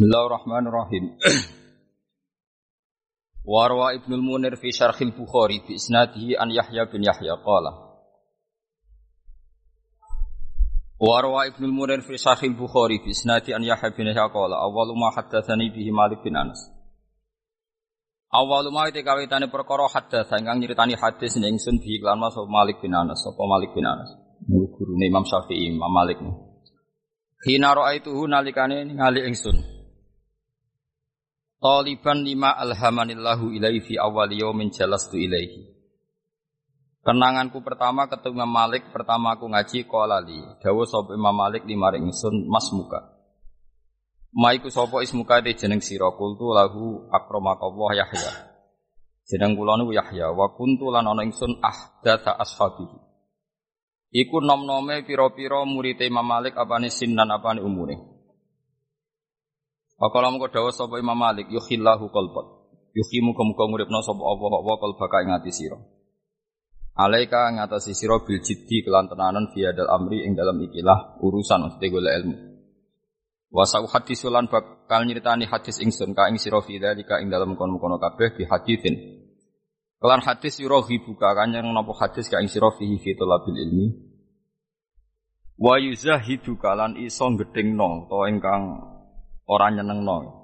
Bismillahirrahmanirrahim. Warwa Ibnu Munir fi Syarhil Bukhari bi isnadihi an Yahya bin Yahya. Qala. Warwa Ibnu Munir fi Syarhil Bukhari bi isnadi an Yahya bin Yahya. Qala. Awwalu ma haddatsani bihi Malik bin Anas. Awwalu ma te kawitane perkara haddatsa ingkang nyritani hadis ning ingsun bihi lan Mas Malik bin Anas. Sapa Malik bin Anas? Gurune Imam Syafi'i Imam Malik. Hina ra'aituhu nalikane ningali ingsun Taliban lima alhamanillahu ilaihi fi awal yaumin jalastu ilaihi. Kenanganku pertama ketemu Imam Malik, pertama aku ngaji kolali. Dawa sapa Imam Malik lima ringsun mas muka. Maiku sapa ismuka de jeneng sira kultu lahu akramakallah Yahya. Jeneng kula niku Yahya wa kuntu lan ana ingsun ahdatsa ashabihi. Iku nom-nome pira-pira murid Imam Malik apane sinan apane umure. Wakala mengko dawuh sapa Imam Malik yukhillahu qalbak. Yukhimu muga nguripna sapa Allah wa qalbaka ing ati sira. Alaika ngatasi sira bil jiddi kelan tenanan fi amri ing dalam ikilah urusan mesti golek ilmu. Wa sau hadis lan bakal nyritani hadis ingsun ka ing sira fi dalika ing dalam kono-kono kabeh bi haditsin. Kelan hadis yurohi buka kanyang napa hadis ka ing sira fi talabil ilmi. Wa yuzahidu kalan iso gedhingno to ingkang orang nyenengno.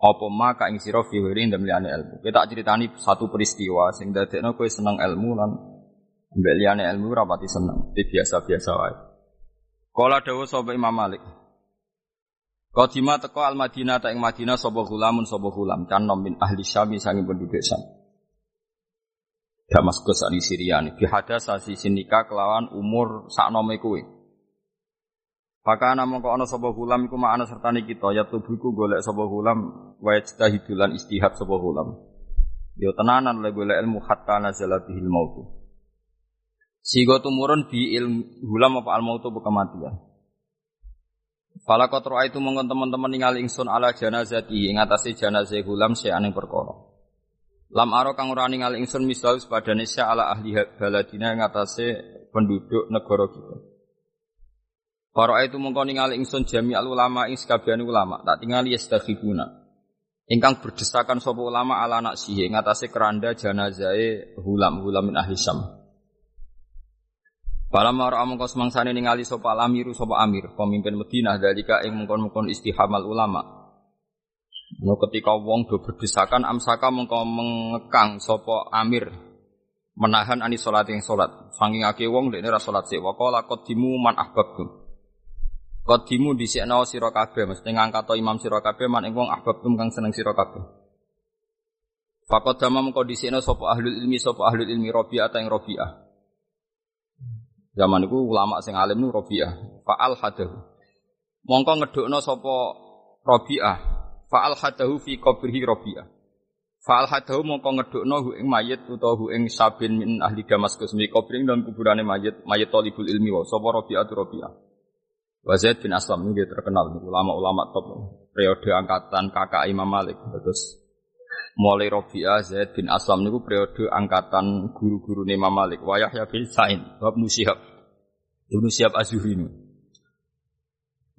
Apa maka ing sira fi wiri ndem liyane ilmu. Kita ceritani satu peristiwa sing dadekno kowe seneng ilmu lan mbek liyane ilmu ora pati seneng. Di biasa-biasa wae. Kala dawuh sapa Imam Malik. Qadima teko al Madinah ta ing Madinah sapa gulamun sapa gulam kan min ahli Syam sangi penduduk Syam. Damaskus ani Syria ni bihada sasi sinika kelawan umur saknome kowe. Pakana mongko ana sapa gulam iku ma'ana sertane kita ya tubuhku golek sapa gulam wa yajtahidulan istihad sapa gulam. Yo tenanan le golek ilmu hatta nazala bihil maut. Sigo tumurun bi ilmu gulam apa al maut kematian. Fala qatra itu mongkon teman-teman ningali ingsun ala janazati ing atase janazah gulam aning perkara. Lam aro kang ora ningali ingsun misal sepadane ala ahli baladina ing atase penduduk negara kita. Para itu mongko ningali ingsun jami al ulama ing sekabian ulama, tak tingali yastakhibuna. Ingkang berdesakan sapa ulama ala anak sihe ngatasé keranda janazahe hulam hulam min ahli syam. Pala mara mongko semangsane ningali sapa amiru sapa amir, pemimpin Madinah dalika ing mongkon-mongkon istihamal ulama. No ketika wong do berdesakan amsaka mongko mengekang sapa amir menahan ani salat yang salat. Saking akeh wong dekne ra salat sik. Wa qala qaddimu man ahbabtum. Kodimu dhisikno sira kabeh mesti ngangkat imam sira kabeh man ing wong ahbabtum kang seneng sira kabeh. Fakot dama mengko dhisikno sapa ahlul ilmi sapa ahlul ilmi Rabi'ah ta ing Rabi'ah. Zaman iku ulama sing alim nu Rabi'ah. Fa'al hadahu. Mongko ngedukno sapa Rabi'ah. Fa'al hadahu fi qabrihi Rabi'ah. Fa'al hadahu mongko ngedukno hu ing mayit utawa hu ing sabin min ahli Damaskus mi qabring dan kuburane mayit mayit talibul ilmi wa sapa Rabi'ah tu Rabi'ah. Wa Zaid bin Aslam ini terkenal ulama-ulama top. Periode angkatan kakak Imam Malik. Terus mulai Rabi'ah Zaid bin Aslam niku periode angkatan guru-guru Imam Malik. Wa Yahya bin Sa'in wa Ibnu Syihab Ibnu Syihab Az-Zuhri ini.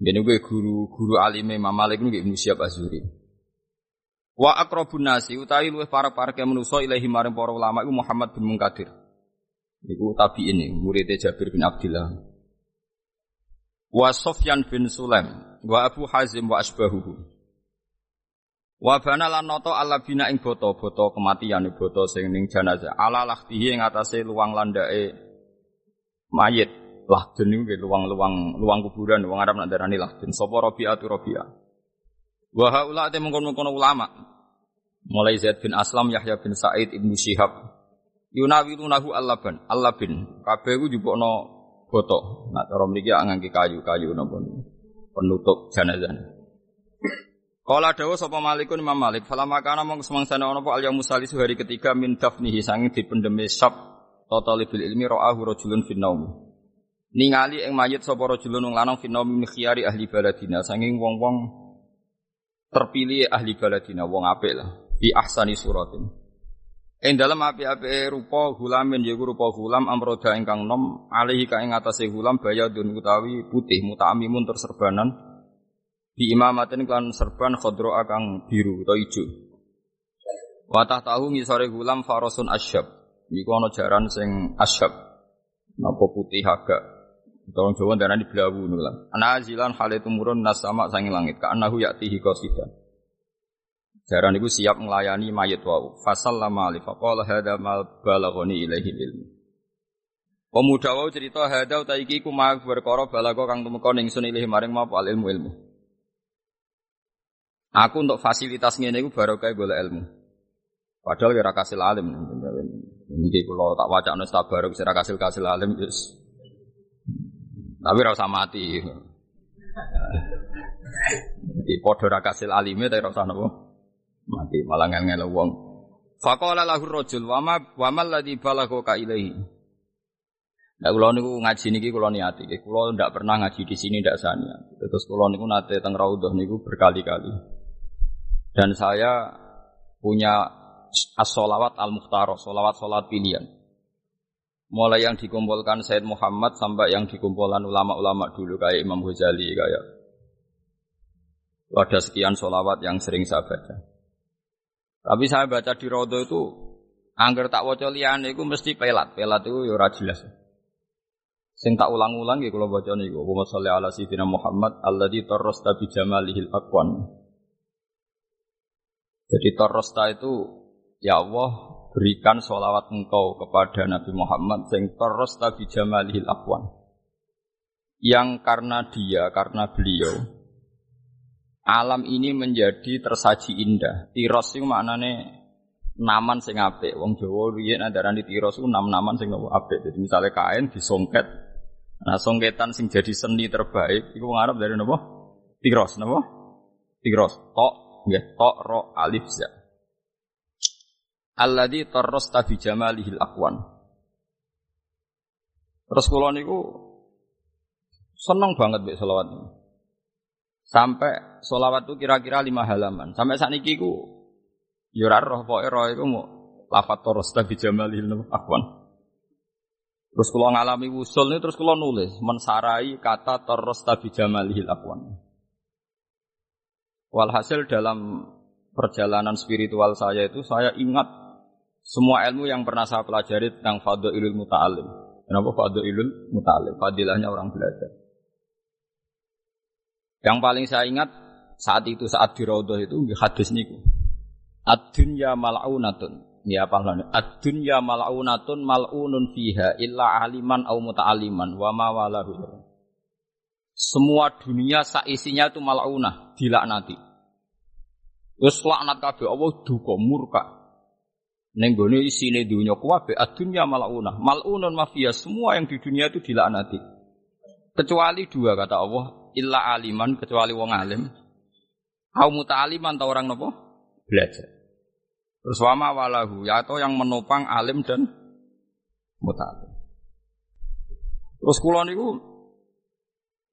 Gue guru-guru alim Imam Malik niku Ibnu Syihab Az-Zuhri. Wa akrabun nasi utawi luwih para para ke manusa ilahi maring para ulama iku Muhammad bin Munkadir. Iku tabi'in muridnya Jabir bin Abdullah wa Sofyan bin Sulaim wa Abu Hazim wa asbahuhu wa bana lan nata ala bina ing boto-boto kematian boto sing ning jenazah. Ala lahtihi ing atase luang landake mayit. Lahdun niku luang-luang luang kuburan wong Arab nak darani lahdun. Sapa Rabi'atu Rabi'ah wa haula te mengkono-kono ulama. Mulai Zaid bin Aslam Yahya bin Sa'id Ibnu Syihab yunawilunahu allaban allabin. Kabeh ku jupukno boto. Nah, cara mriki ngangge kayu-kayu napa penutup jenazah. Kala dawa sapa Malikun Imam Malik, fala makana mong semangsane ana apa al musalisu hari ketiga min dafnihi sange dipendeme sab totalibul ilmi ra'ahu rajulun fin naum. Ningali ing mayit sapa rajulun wong lanang fin naum min khiyari ahli baladina sanging wong-wong terpilih ahli baladina wong apik lah fi ahsani suratin. Ing dalam api-api rupa hulamin yaiku rupa hulam amroda ingkang nom alihi ka ing atase hulam bayadun utawi putih mutamimun terserbanan Bi imamatin kan serban khodro akang biru atau ijo. Watah tahu ngisore gulam farosun asyab. Iku ana jaran sing asyab. Napa putih agak. Tolong Jawa darah di belawu nulang. Anazilan hal itu murun nasama sangi langit. Ka anahu yaktihi qasidan. Jaran itu siap melayani mayat wau. Fasal lama alif. Faqala hadha mal balaghani ilaihi ilmu. Pemuda wau cerita hadha utaiki ku ma berkara balago kang tumeka ilahi maring ma ilmu ilmu. Aku untuk fasilitas ngene iku barokah golek ilmu. Padahal kira kasil alim. Ini kalau tak wajah nus tabaruk sira kasil kasil alim yes. Tapi rasa mati. Di podo kasil alime tapi rasa nopo mati malah ngel wong. Faqala lahu rajul wa ma wa mal ladzi balagha ilaihi. Nah, kula niku ngaji niki kula niati, kula ndak pernah ngaji di sini ndak sania. Terus kula niku nate teng raudhah niku berkali-kali. Dan saya punya as-solawat al-mukhtarah, solawat solat pilihan. Mulai yang dikumpulkan Said Muhammad sampai yang dikumpulkan ulama-ulama dulu kayak Imam Ghazali kayak ada sekian solawat yang sering saya baca. Tapi saya baca di Rodo itu angger tak waca liyane iku mesti pelat. Pelat itu ya ora jelas. Sing tak ulang-ulang ya kalau baca niku. Allahumma sholli ala sayyidina Muhammad alladzi tarrasta bi jamalihil aqwan. Jadi tarrasta itu ya Allah berikan sholawat engkau kepada Nabi Muhammad sing tarrasta bi jamalihil aqwan. Yang karena dia, karena beliau, alam ini menjadi tersaji indah. Tiros itu maknane naman sing apik. Wong Jawa riyen andarane tiros itu nam-naman sing apik. Jadi misalnya kain disongket. Nah, songketan sing jadi seni terbaik iku wong Arab dari napa? Tiros, napa? Tiros. Tok, nggih, tok ro alif za. Alladzi tarrasta bi jamalihil aqwan. Terus kula niku seneng banget mbek selawat ini. Sampai solawat itu kira-kira lima halaman. Sampai saat ini ku yurar roh poe roh itu mau lafat toros tapi jamalil akwan. Terus kalau ngalami usul ini terus kalau nulis mensarai kata toros tapi jamalil akwan. Walhasil dalam perjalanan spiritual saya itu saya ingat semua ilmu yang pernah saya pelajari tentang ilul muta'alim. Kenapa ilul muta'alim? Fadilahnya orang belajar. Yang paling saya ingat saat itu saat di Raudhah itu hadis niku. Ad-dunya mal'unatun. Ya apa namanya? Ad-dunya mal'unatun mal'unun fiha illa aliman au muta'aliman wa ma walahu. Semua dunia saisinya itu mal'unah, dilaknati. Terus laknat kabeh Allah duka murka. Ning gone isine dunya kuwabe ad-dunya mal'unah. Mal'unun mafia semua yang di dunia itu dilaknati. Kecuali dua kata Allah, illa aliman kecuali wong alim. Kau muta'aliman atau orang nopo? Belajar. Terus wama walahu, ya atau yang menopang alim dan muta'alim. Terus kulon itu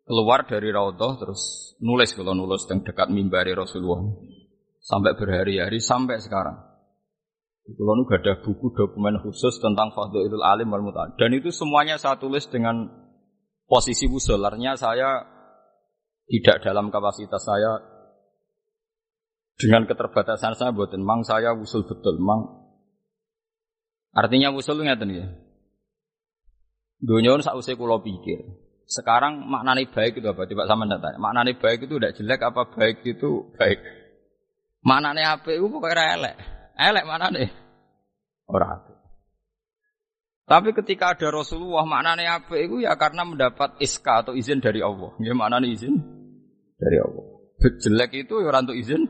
keluar dari Raudhah terus nulis kalau nulis yang dekat mimbari Rasulullah sampai berhari-hari sampai sekarang. Kalau nu ada buku dokumen khusus tentang Fadlul Alim wal Muta'alim dan itu semuanya saya tulis dengan posisi wusularnya saya tidak dalam kapasitas saya. Dengan keterbatasan saya buatin mang saya usul betul mang. Artinya usul ngeten ya dunia usai kulo pikir. Sekarang maknanya baik itu apa? Coba sama tanya. Maknanya baik itu tidak jelek apa baik itu baik? Maknanya apa itu pokoknya elek. Elek maknanya orang tapi ketika ada Rasulullah maknanya apa itu ya karena mendapat iska atau izin dari Allah. Ya maknanya izin dari Allah. Jelek itu ya untuk izin.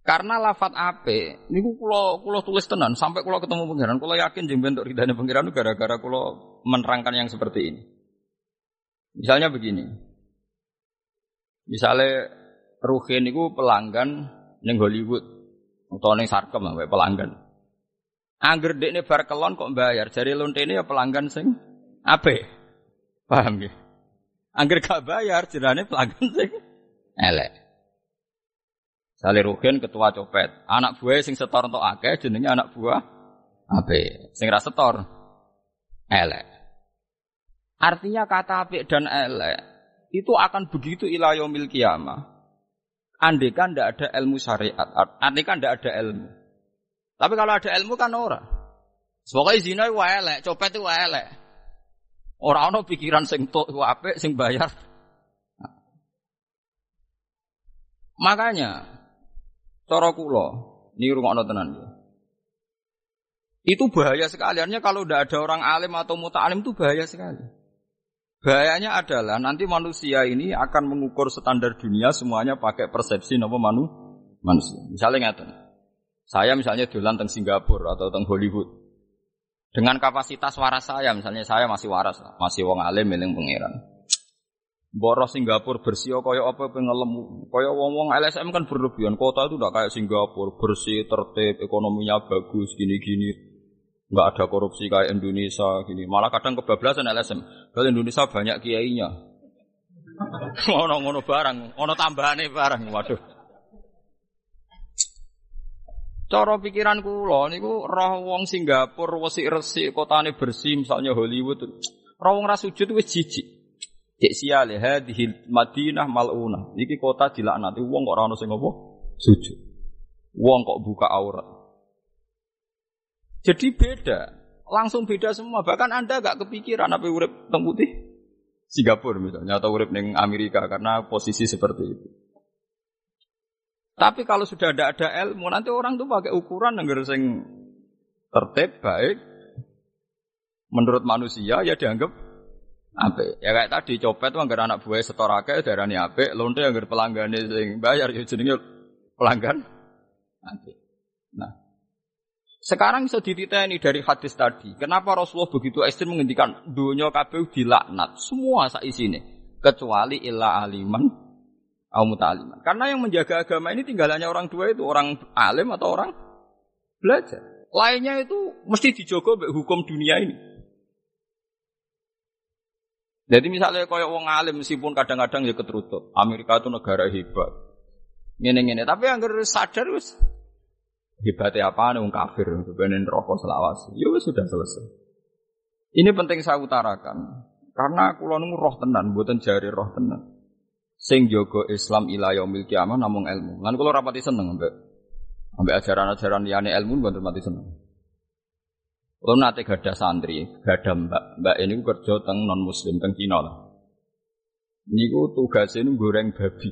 Karena lafat ape, ini kulo kulo tulis tenan sampai kulo ketemu pangeran, kulo yakin jeng bentuk ridhanya pangeran gara-gara kulo menerangkan yang seperti ini. Misalnya begini, misalnya Ruhin itu pelanggan neng Hollywood atau neng Sarkem lah, pelanggan. Angger dek ini bar kelon kok bayar, jadi lonte ini ya pelanggan sing ape, paham ya? Angger gak bayar jenenge pelanggan sing elek. Sale Rugen ketua copet, anak buah sing setor untuk akeh jenenge anak buah ape, sing ra setor elek. Artinya kata apik dan elek itu akan begitu ilayomil kiamah. Andai kan tidak ada ilmu syariat, andai kan tidak ada ilmu. Tapi kalau ada ilmu kan ora. Pokoknya zina itu elek, copet itu elek. Orang ono pikiran sing tok apik sing bayar. Makanya cara kula niku rungokno tenan ya. Itu bahaya sekali. Artinya kalau tidak ada orang alim atau muta'alim itu bahaya sekali. Bahayanya adalah nanti manusia ini akan mengukur standar dunia semuanya pakai persepsi nopo manu manusia. Misalnya ngaten. Saya misalnya dolan teng Singapura atau teng Hollywood. Dengan kapasitas waras saya, misalnya saya masih waras, masih wong alim miling pangeran. Boros Singapura bersih kaya apa pengelem kaya wong-wong LSM kan berlebihan kota itu udah kayak Singapura bersih tertib ekonominya bagus gini-gini nggak ada korupsi kayak Indonesia gini. Malah kadang kebablasan LSM. Kalau Indonesia banyak kiainya. Ngono-ngono barang, ono tambahane barang. Waduh. Cara pikiran kula niku roh wong Singapura resik-resik kotane bersih misalnya Hollywood. Roh wong ra sujud wis jijik. Cek siale hadhihi Madinah maluna. Iki kota dilaknati wong kok ora ono sing apa? Sujud. Wong kok buka aurat. Jadi beda, langsung beda semua. Bahkan Anda gak kepikiran apa urip teng putih Singapura misalnya atau urip neng Amerika karena posisi seperti itu. Tapi kalau sudah ada ada ilmu, nanti orang tuh pakai ukuran yang sing tertib baik menurut manusia ya dianggap ape. Ya kayak tadi copet anggar anak buah setorake darani ape, lonte anggar pelanggan sing bayar ya jenenge pelanggan. Nah, sekarang bisa dititeni dari hadis tadi. Kenapa Rasulullah begitu ekstrim menghentikan dunia kabeh dilaknat semua sak isine kecuali illa aliman au. Karena yang menjaga agama ini tinggalannya orang tua itu orang alim atau orang belajar. Lainnya itu mesti dijogo hukum dunia ini. Jadi misalnya kaya wong alim meskipun kadang-kadang ya keterutut. Amerika itu negara hebat. Ngene-ngene, tapi yang sadar wis Hebatnya apa nih kafir, sebenarnya rokok selawas. Ya sudah selesai. Ini penting saya utarakan. Karena kulo nunggu roh tenan, buatan jari roh tenan. Sing Islam ila yaumil kiamah namung ilmu. Lan kulo rapati seneng mbak. Ambek ajaran-ajaran liyane ilmu buatan mati seneng. Kulo nate gada santri, gada mbak. Mbak ini kerja teng non muslim teng Cina lah. Niku tugasnya goreng babi.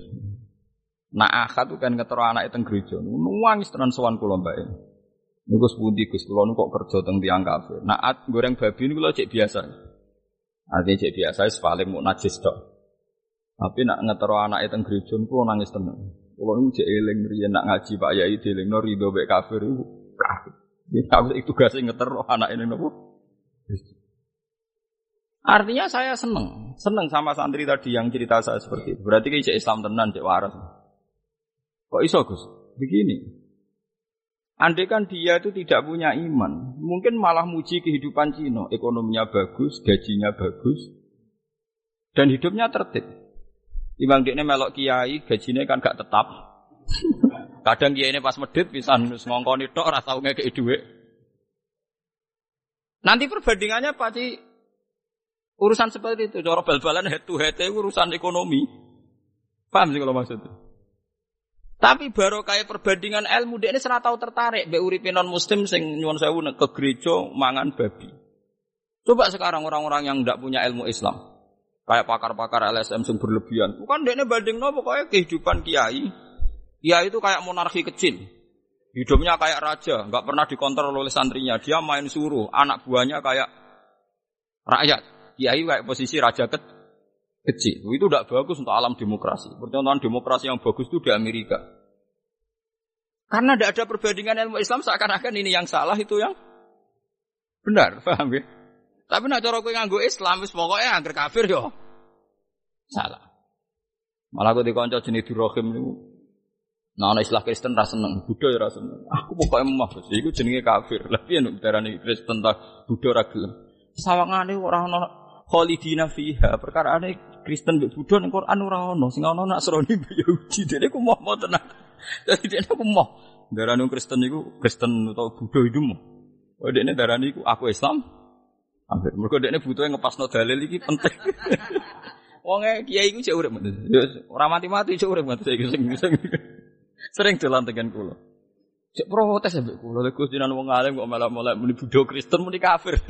Nak akad kan ngetero anak itu gereja. Nuwangis tenan sowan kula mbak ini. Niku sepundi Gus kula kok kerja teng tiang kafe. Nak goreng babi ini kula cek biasa. Artinya cek biasa paling mau najis tok. Tapi nak ngetero anak itu gereja niku nangis tenan. Kula niku cek eling riyen nak ngaji Pak Yai no rido mek kafir iku kafir. Ya aku itu sing ngetero anak ini nopo. Artinya saya seneng, seneng sama santri tadi yang cerita saya seperti itu. Berarti kayak Islam tenan, cek waras. Kok iso Gus? Begini. Andai kan dia itu tidak punya iman, mungkin malah muji kehidupan Cina. Ekonominya bagus, gajinya bagus, dan hidupnya tertib. Imam dia melok kiai, gajinya kan gak tetap. Kadang kiai ini pas medit bisa ngongkoni tok ora tau ngekeki. Nanti perbandingannya pasti urusan seperti itu. Cara bal-balan head to head urusan ekonomi. Paham sih kalau maksudnya? Tapi baru kayak perbandingan ilmu dia ini serata tertarik be uripe non muslim sing nyuwun sewu ke gereja mangan babi. Coba sekarang orang-orang yang tidak punya ilmu Islam. Kayak pakar-pakar LSM sing berlebihan. Bukan ini banding no pokoknya kehidupan kiai. Kiai itu kayak monarki kecil. Hidupnya kayak raja, nggak pernah dikontrol oleh santrinya. Dia main suruh, anak buahnya kayak rakyat. Kiai kayak posisi raja kecil kecil. Itu tidak bagus untuk alam demokrasi. Percontohan demokrasi yang bagus itu di Amerika. Karena tidak ada perbandingan ilmu Islam seakan-akan ini yang salah itu yang benar, paham ya? Tapi nak cara kowe nganggo Islam wis pokoke angger kafir yo salah. Malah aku dikonco jenis Durahim niku Nah, ana istilah Kristen ra seneng, Buddha ya seneng. Aku pokoke emah, iku jenenge kafir. Lah piye nek darani Kristen ta Buddha ra gelem. Sawangane ora ana khalidina fiha. Perkara aneh Kristen mbek Buddha ning Quran ora ono, sing ono Nasrani mbek Yahudi. Dene ku moh tenan. Dadi dene ku moh. Darane Kristen iku Kristen atau Buddha itu moh. Oh dene darane iku aku Islam. Hampir mergo dene butuhe ngepasno dalil iki penting. Wonge kiai iku cek urip. Ya ora mati-mati cek urip ngoten saiki sing sering dolan tekan kula. Cek protes ambek kula lek Gusti nan wong alim kok malah mulai muni Buddha Kristen muni kafir.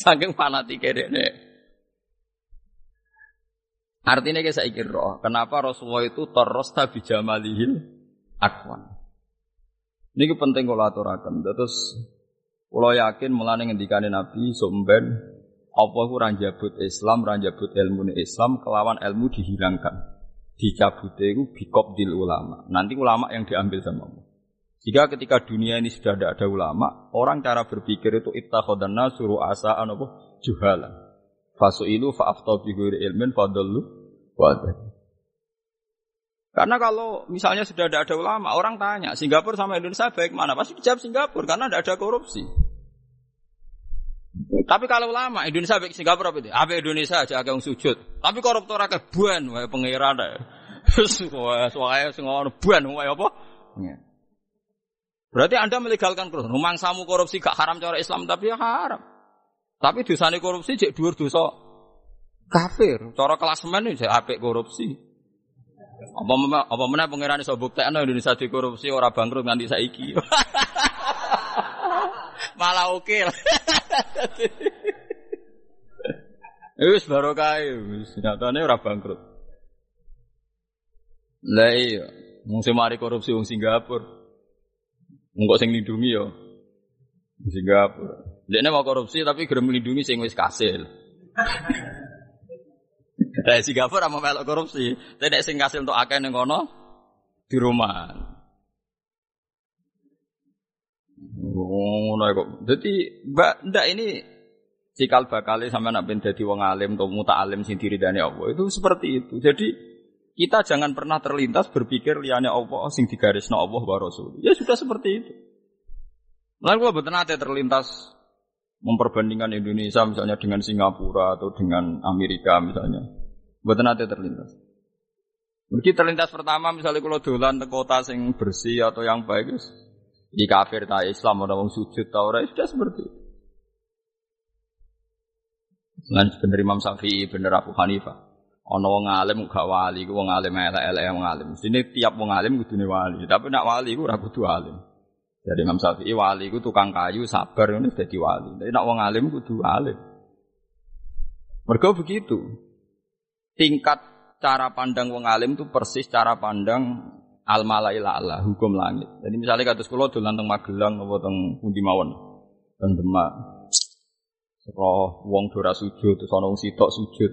Saking fanatike dene. Artinya kayak saya kira, kenapa Rasulullah itu terus tabi jamalihil akwan. Ini penting kalau aturakan. Terus kalau yakin mulane ngendikane Nabi somben apa ku ranjabut Islam, ranjabut ilmu Islam kelawan ilmu dihilangkan. Dicabute itu bikop dil ulama. Nanti ulama yang diambil sama Allah. Jika ketika dunia ini sudah tidak ada ulama, orang cara berpikir itu ittakhadanna suruh asa apa juhalan. Fasu'ilu fa'afta bi ilmin fadallu wa karena kalau misalnya sudah tidak ada ulama, orang tanya, Singapura sama Indonesia baik mana? Pasti dijawab Singapura, karena tidak ada korupsi. Tapi kalau ulama, Indonesia baik Singapura apa itu? Apa Indonesia aja agak sujud. Tapi koruptor agak buan, wae pengiran Terus wah, soalnya ngono buan, wae apa? Iya. Berarti Anda melegalkan korupsi. Rumang samu korupsi gak haram cara Islam, tapi ya haram. Tapi dosane korupsi cek dhuwur dosa kafir. Cara klasemen iki apik korupsi. Apa apa mana pangeran iso buktekno Indonesia dikorupsi ora bangkrut nganti saiki. Malah oke. Wis barokah wis nyatane ora bangkrut. Lah iya, mung mari korupsi wong Singapura. Mung kok sing lindungi yo. Singapura. Dekne mau korupsi tapi gelem melindungi sing wis kasil. Dari Singapura mau melok korupsi. Tidak sing untuk akeh ning kono di rumah. Ngono kok. Jadi mbak ndak ini cikal bakal sampai nak ben dadi wong alim atau muta alim sing diridani Allah itu seperti itu. Jadi kita jangan pernah terlintas berpikir liane Allah sing digarisno Allah wa Rasul. Ya sudah seperti itu. Lalu betul nanti terlintas memperbandingkan Indonesia misalnya dengan Singapura atau dengan Amerika misalnya. Buat nanti terlintas. Mungkin terlintas pertama misalnya kalau dolan ke kota sing bersih atau yang baik, di kafir tak Islam ada wong sujud tau ora sudah seperti itu. Lan bener Imam Syafi'i, bener Abu Hanifah. Ono wong alim gak wali, ku wong alim elek-elek wong alim. Sini tiap wong alim kudune wali, tapi nak wali ku ora kudu alim. Jadi Imam Syafi'i wali ku tukang kayu sabar ngono dadi wali. Tapi nak wong alim kudu alim. Mergo begitu tingkat cara pandang wong alim itu persis cara pandang al malaila Allah, hukum langit. Jadi misalnya kata sekolah dolan teng Magelang apa teng pundi mawon. Teng Demak. Roh wong dora sujud terus ana wong sitok sujud.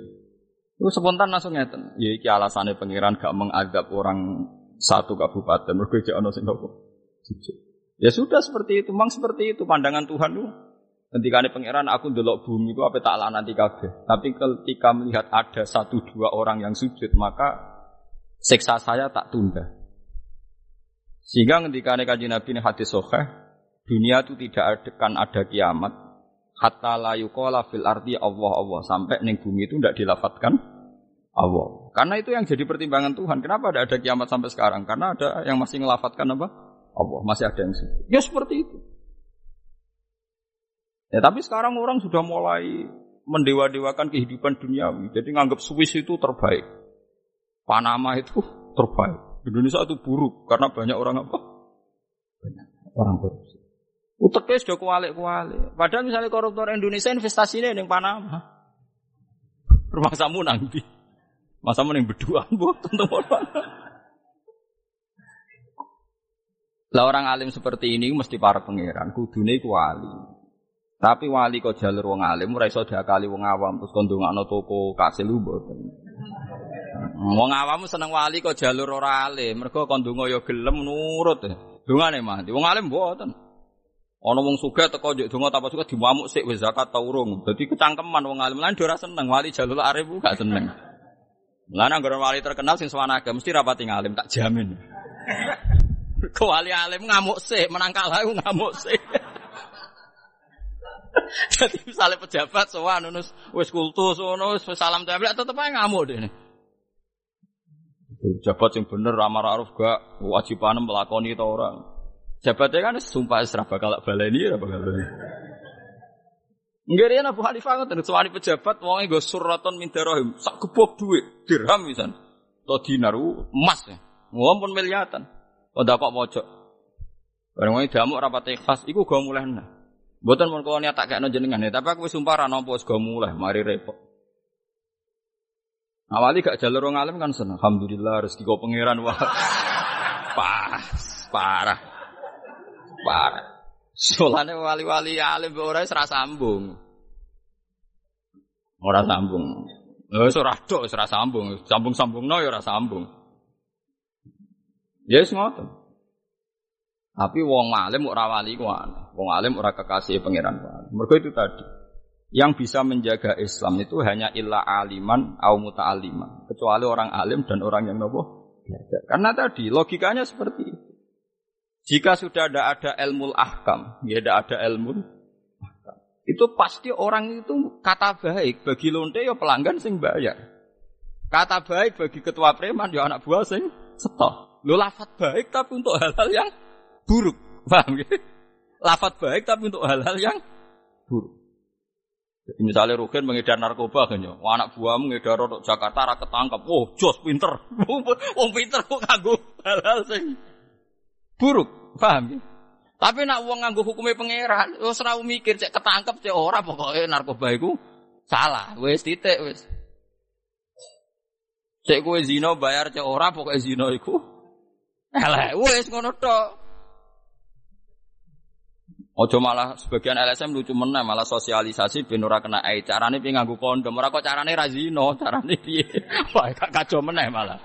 Itu spontan langsung ngeten. Ya iki alasane pangeran gak mengadab orang satu kabupaten mergo jek ana sing sujud. Ya sudah seperti itu, memang seperti itu pandangan Tuhan itu. Ketika ini pangeran aku ndelok bumi itu apa tak nanti kabeh. Tapi ketika melihat ada satu dua orang yang sujud maka seksa saya tak tunda. Sehingga ketika ini kaji Nabi ini hadis soheh, dunia itu tidak akan ada kiamat. Hatta la yuqala fil ardi Allah Allah sampai neng bumi itu tidak dilafatkan Allah. Karena itu yang jadi pertimbangan Tuhan. Kenapa tidak ada kiamat sampai sekarang? Karena ada yang masih ngelafatkan apa? Allah. Masih ada yang sujud. Ya seperti itu. Ya tapi sekarang orang sudah mulai mendewa-dewakan kehidupan duniawi. Jadi nganggap Swiss itu terbaik. Panama itu terbaik. Indonesia itu buruk karena banyak orang apa? Banyak orang korupsi. Uteknya sudah kualik-kualik. Padahal misalnya koruptor Indonesia investasinya yang Panama. Rumah samu nanti. Masa yang berdua buat teman Lah orang alim seperti ini mesti para pangeran, kudune kuali. Tapi wali kok jalur wong alim ora iso diakali wong awam terus kon ndongakno toko kasil mboten. Wong awam seneng wali kok jalur ora alim, mergo kon ndonga ya gelem nurut. Dongane mah, wong alim mboten. Ana wong sugih teko njuk donga tanpa suka diwamuk sik wis zakat ta urung. Dadi kecangkeman wong alim lan ora seneng wali jalur arif gak seneng. Lan anggere wali terkenal sing swanage mesti rapati ngalim tak jamin. Kok wali alim ngamuk sik, menang kalah ngamuk sik. Jadi misalnya pejabat sowan nunus wis kultus ngono wis salam tempel tetep aja ngamuk deh. Pejabat yang bener ramar aruf gak wajiban melakoni itu orang. Jabatnya kan sumpah serah bakal baleni ora bakal baleni. Nggih riyen Abu Hanifah ngoten suwani pejabat wonge nggo suraton min dirham, sak gebok dhuwit dirham pisan. To dinar emas ya. Ngompun miliatan. Kok dapat pojok. Bareng wong damuk rapat ikhlas iku go mulai. Mboten kula niat tak kekno jenengan, ya, tapi aku sumpah ra nampa wis go mulai, mari repot. Awali gak jalur wong alim kan seneng. Alhamdulillah rezeki kau pangeran wah. Pas, parah. Parah. Solane wali-wali alim ora ora sambung. Ora sambung. Wis ora tok ora sambung. Sambung-sambungno ya ora sambung. Ya wis. Tapi wong alim ora wali ku Wong alim ora kekasih pangeran ku Mergo itu tadi. Yang bisa menjaga Islam itu hanya illa aliman au muta'aliman. Kecuali orang alim dan orang yang nopo Karena tadi logikanya seperti itu. Jika sudah tidak ada ilmu ahkam, ya tidak ada ilmu ahkam. Itu pasti orang itu kata baik bagi lonte ya pelanggan sing bayar. Kata baik bagi ketua preman ya anak buah sing setok. Lo lafat baik tapi untuk hal-hal yang buruk. Paham ya? Lafat baik tapi untuk hal-hal yang buruk. Jadi misalnya Rugen mengedar narkoba kan ya, anak buahmu ngedar untuk Jakarta ra ketangkep. Oh, jos pinter. Wong pinter kok kanggo hal-hal sing buruk, paham ya? Tapi nak uang nganggo hukumnya pangeran, wis ora mikir cek ketangkep cek ora pokoknya narkoba iku salah, wis titik wis. Cek kowe zina bayar cek ora pokoknya zina iku elek, wis ngono tok. Ojo malah sebagian LSM lucu meneh malah sosialisasi ben ora kena ai. Carane piye nganggo kondom, ora kok carane ra zina, carane piye. Wah, kacau meneh malah.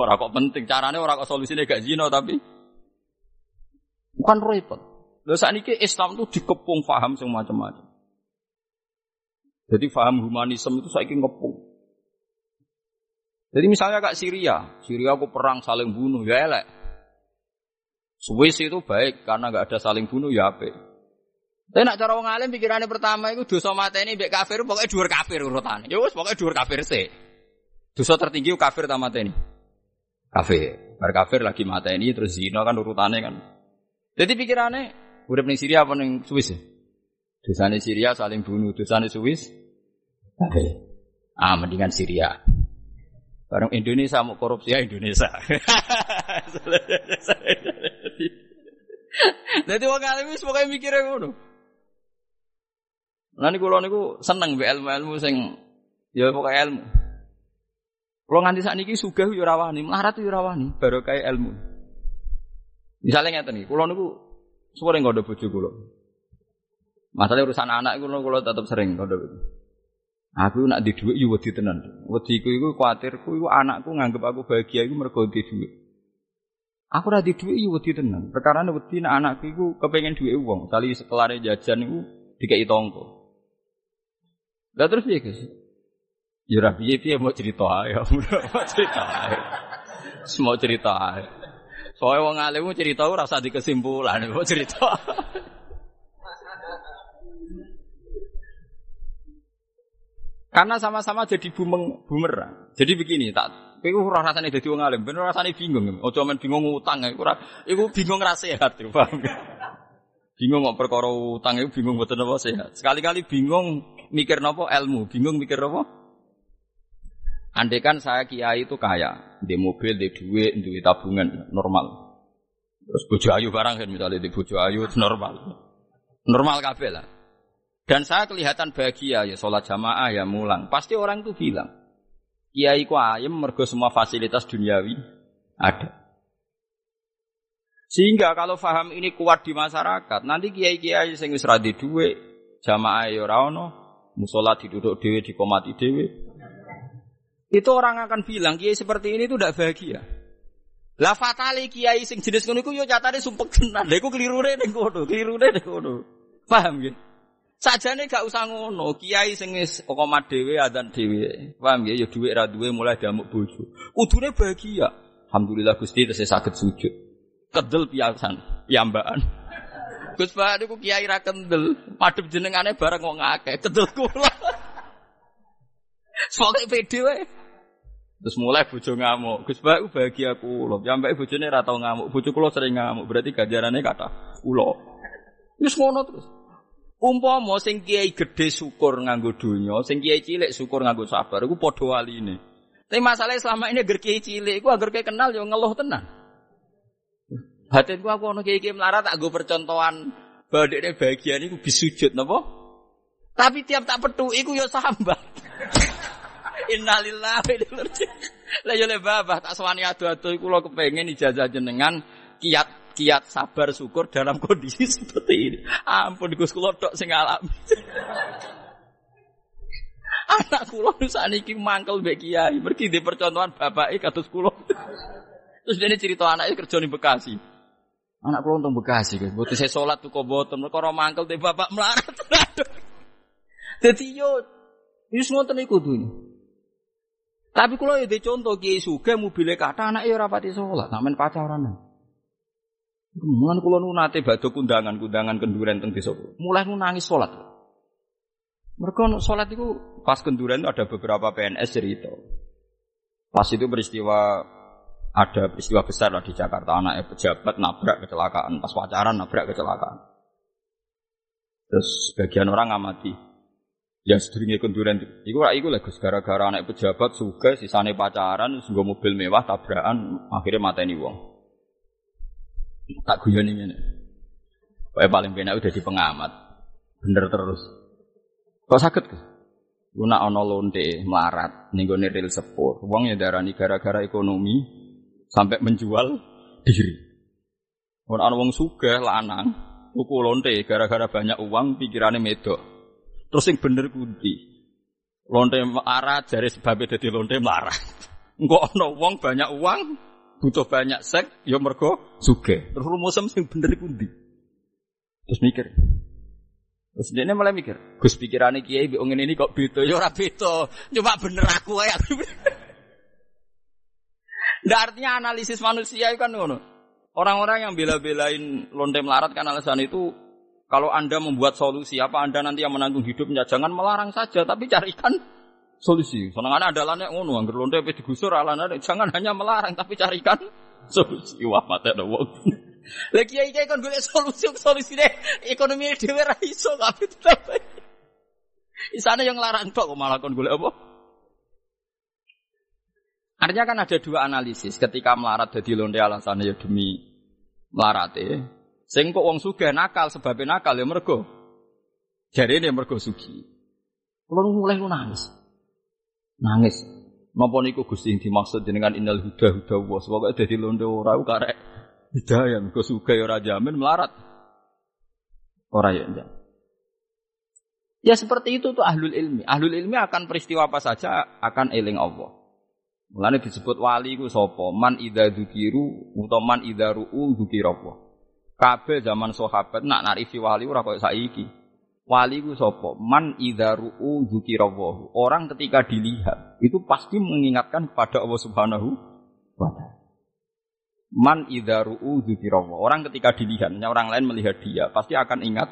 Ora kok penting, carane ora kok solusine gak zina tapi bukan repot. Lho sakniki Islam itu dikepung faham sing macam-macam. Jadi faham humanisme itu saiki ngepung. Jadi misalnya kak Syria, Syria aku perang saling bunuh, ya elek. Swiss itu baik karena nggak ada saling bunuh ya apa. Tapi nak cara wong alim pikirannya pertama itu dosa mata ini mbek kafir pokoknya dua kafir urutannya. Ya wis pokoknya dua kafir sih. Dosa tertinggi kafir tamat ini kafir. Bar kafir lagi mata ini terus zina kan urutannya kan. Jadi pikirannya udah ning Syria apa ning Swiss ya? Dosane Syria saling bunuh, dosane Swiss kafir. Ah mendingan Syria. Barang Indonesia mau korupsi ya Indonesia. Jadi wong alim wis pokoke mikire ngono. Lah niku kula niku seneng mbek ilmu-ilmu sing ya pokoke ilmu. Kalau nganti saat ini suga yo rawani, melarat yo rawani, baru kayak ilmu. Misalnya ngeten nih, kalau niku nggak ada bojo kulo. Masalah urusan anak kulo kulo tetap sering nggak ada. Aku nak di duit yo wedi tenan. Wedi ku iku kuatirku iku anakku nganggep aku bahagia iku mergo di duit. Aku ora yo wedi tenan. Perkara wedi nak anakku iku kepengen duit uang. Kali sekelare jajan iku dikai tonggo. Lah terus piye, Guys? Ya ora piye-piye mau cerita ae. Mau cerita ae. Semua cerita ae. Soale wong alim cerita ora usah dikesimpulan, mau cerita. Karena sama-sama jadi bumeng bumerang. Jadi begini, tak kowe ora rasane dadi wong alim, ben ora rasane bingung. Aja men bingung utang, iku ora iku bingung ra sehat, paham Bingung kok perkara utang iku bingung mboten apa sehat. Sekali-kali bingung mikir napa ilmu, bingung mikir apa? Andai kan saya kiai itu kaya, di mobil, di duit, di tabungan normal. Terus bojo ayu barang kan misalnya di bojo ayu normal. Normal kabeh lah. Dan saya kelihatan bahagia ya sholat jamaah ya mulang. Pasti orang itu bilang, kiai ku ayem mergo semua fasilitas duniawi ada. Sehingga kalau faham ini kuat di masyarakat, nanti kiai-kiai sing wis ra duwe, jamaah ya ora ono, musala diduduk dhewe dikomati dhewe, itu orang akan bilang kiai seperti ini itu tidak bahagia. Lah fatali kiai sing jenis ngono iku yo nyatane sumpek tenan. Lha iku klirune ning kono, klirune ning kono. Paham ya? Sajane gak usah ngono, kiai sing wis komat dhewe adzan dhewe. Paham ya? Ya dhuwit ra duwe mulai damuk bojo. Kudune bahagia. Alhamdulillah Gusti tesih saged sujud. Kedel piasan, piyambakan. Gus Pak niku kiai ra kendel, madhep jenengane bareng wong akeh, kedel kula. Soalnya pede wae. Terus mulai bojo ngamuk. Gus Bak bahagia kula. Sampai bojone ora tau ngamuk. Bojo kula sering ngamuk. Berarti ganjarane kata kula. Wis ngono terus. Umpama sing kiai gede syukur nganggo donya, sing kiai cilik syukur nganggo sabar iku padha waline. Tapi masalahnya selama ini agar kiai cilik iku agar kiai kenal yo ngeluh tenan. Batinku aku ono kiai-kiai melarat tak gue percontohan badekne bagian iku bisujud napa? Tapi tiap tak petu iku yo sambat. Innalillahi wa inna ilaihi Lah yo le babah tak sewani adu-adu iku lo kepengin ijazah jenengan kiat kiat sabar syukur dalam kondisi seperti ini. Ampun Gus kula tok sing alami. Anak kula sakniki mangkel mbek kiai, mergi di percontohan bapake kados kula. Terus dia cerita anaknya kerja di Bekasi. Anak kula untung Bekasi, guys. Butuh saya sholat tuh kok boten, mereka mangkel di bapak melarat. Jadi yo, wis ngoten iku dunya. Tapi kalau ya contoh kiai suge mobilnya kata anak ya rapati sholat, namen pacaran. Mulan kula nu nate badhe kundangan-kundangan kenduren teng desa Mulai nu nangis sholat. Mereka sholat itu pas kenduren ada beberapa PNS cerita. Pas itu peristiwa ada peristiwa besar lah di Jakarta. Anaknya pejabat nabrak kecelakaan. Pas pacaran nabrak kecelakaan. Terus sebagian orang amati yang sedurunge kenduren iku rak iku legus gara-gara anak pejabat suka sisane pacaran sungguh mobil mewah tabrakan akhirnya mateni wong tak guyoni ngene Pokoknya paling penak udah di pengamat bener terus kok sakit Guna ono lonte melarat ning gone ril sepur. Wong ya darani gara-gara ekonomi sampai menjual diri. Ana wong sugih lanang tuku lonte gara-gara banyak uang pikirannya medok. Terus yang bener kunti. Lonte marah jari sebabnya dadi lonte marah. Engko ana wong banyak uang butuh banyak seks ya mergo sugih. Terus rumusem sing bener kunti. Terus mikir, Terus dia mulai mikir, Gus pikirannya kiai biong ini kok beda, ya ora beda, cuma bener aku ya. Nggak artinya analisis manusia itu kan ngono. Orang-orang yang bela-belain lonte melarat kan alasan itu kalau Anda membuat solusi apa Anda nanti yang menanggung hidupnya jangan melarang saja tapi carikan solusi. Senengannya adalah nek ngono anggar lonte wis digusur alana jangan hanya melarang tapi carikan solusi. Wah mate ada wong. Lagi kiai kiai kan golek solusi solusi deh ekonomi dhewe ra iso tapi tetep. Isane yang larang kok malah kon golek apa? Artinya kan ada dua analisis. Ketika melarat jadi lonte alasannya ya demi melarat ya. Sing kok wong sugih nakal sebabnya nakal ya mergo. Jadi ini mergo sugi. Kalau mulai lu nangis. Nangis. Napa niku Gusti dimaksud dengan innal huda huda wa. Pokoke dadi lonte ora karek hidayah mergo sugih ora jamin melarat. Ora ya enggak. Ya seperti itu tuh ahlul ilmi. Ahlul ilmi akan peristiwa apa saja akan eling Allah. Mulane disebut wali ku sapa? Man idza dzukiru utawa man idza ru'u dzukira? Kabeh zaman sahabat nak narifi wali ora koyo saiki. Wali ku sapa? Man idza ru'u dzukira Orang ketika dilihat itu pasti mengingatkan kepada Allah Subhanahu wa taala. Man idza ru'u dzukira Orang ketika dilihat, orang lain melihat dia pasti akan ingat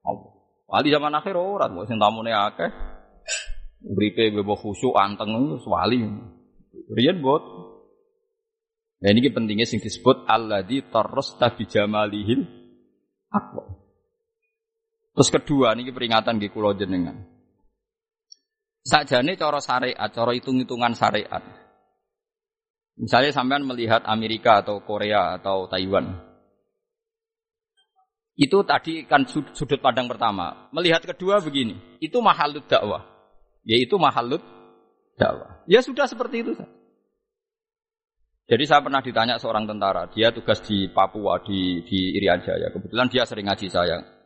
Allah. Wali zaman akhir ora, sing tamune akeh. Uripe bebo khusyuk anteng wali. Rian bot. Nah ini pentingnya sing disebut alladzi tarrasta bi jamalihil aqwa. Terus kedua niki peringatan nggih kula jenengan. Sakjane cara syariat, cara hitung-hitungan syariat. Misalnya sampean melihat Amerika atau Korea atau Taiwan. Itu tadi kan sudut pandang pertama. Melihat kedua begini, itu mahalut dakwah. Yaitu mahalut dakwah. Ya sudah seperti itu. Jadi saya pernah ditanya seorang tentara, dia tugas di Papua di di Irian Jaya. Kebetulan dia sering ngaji saya.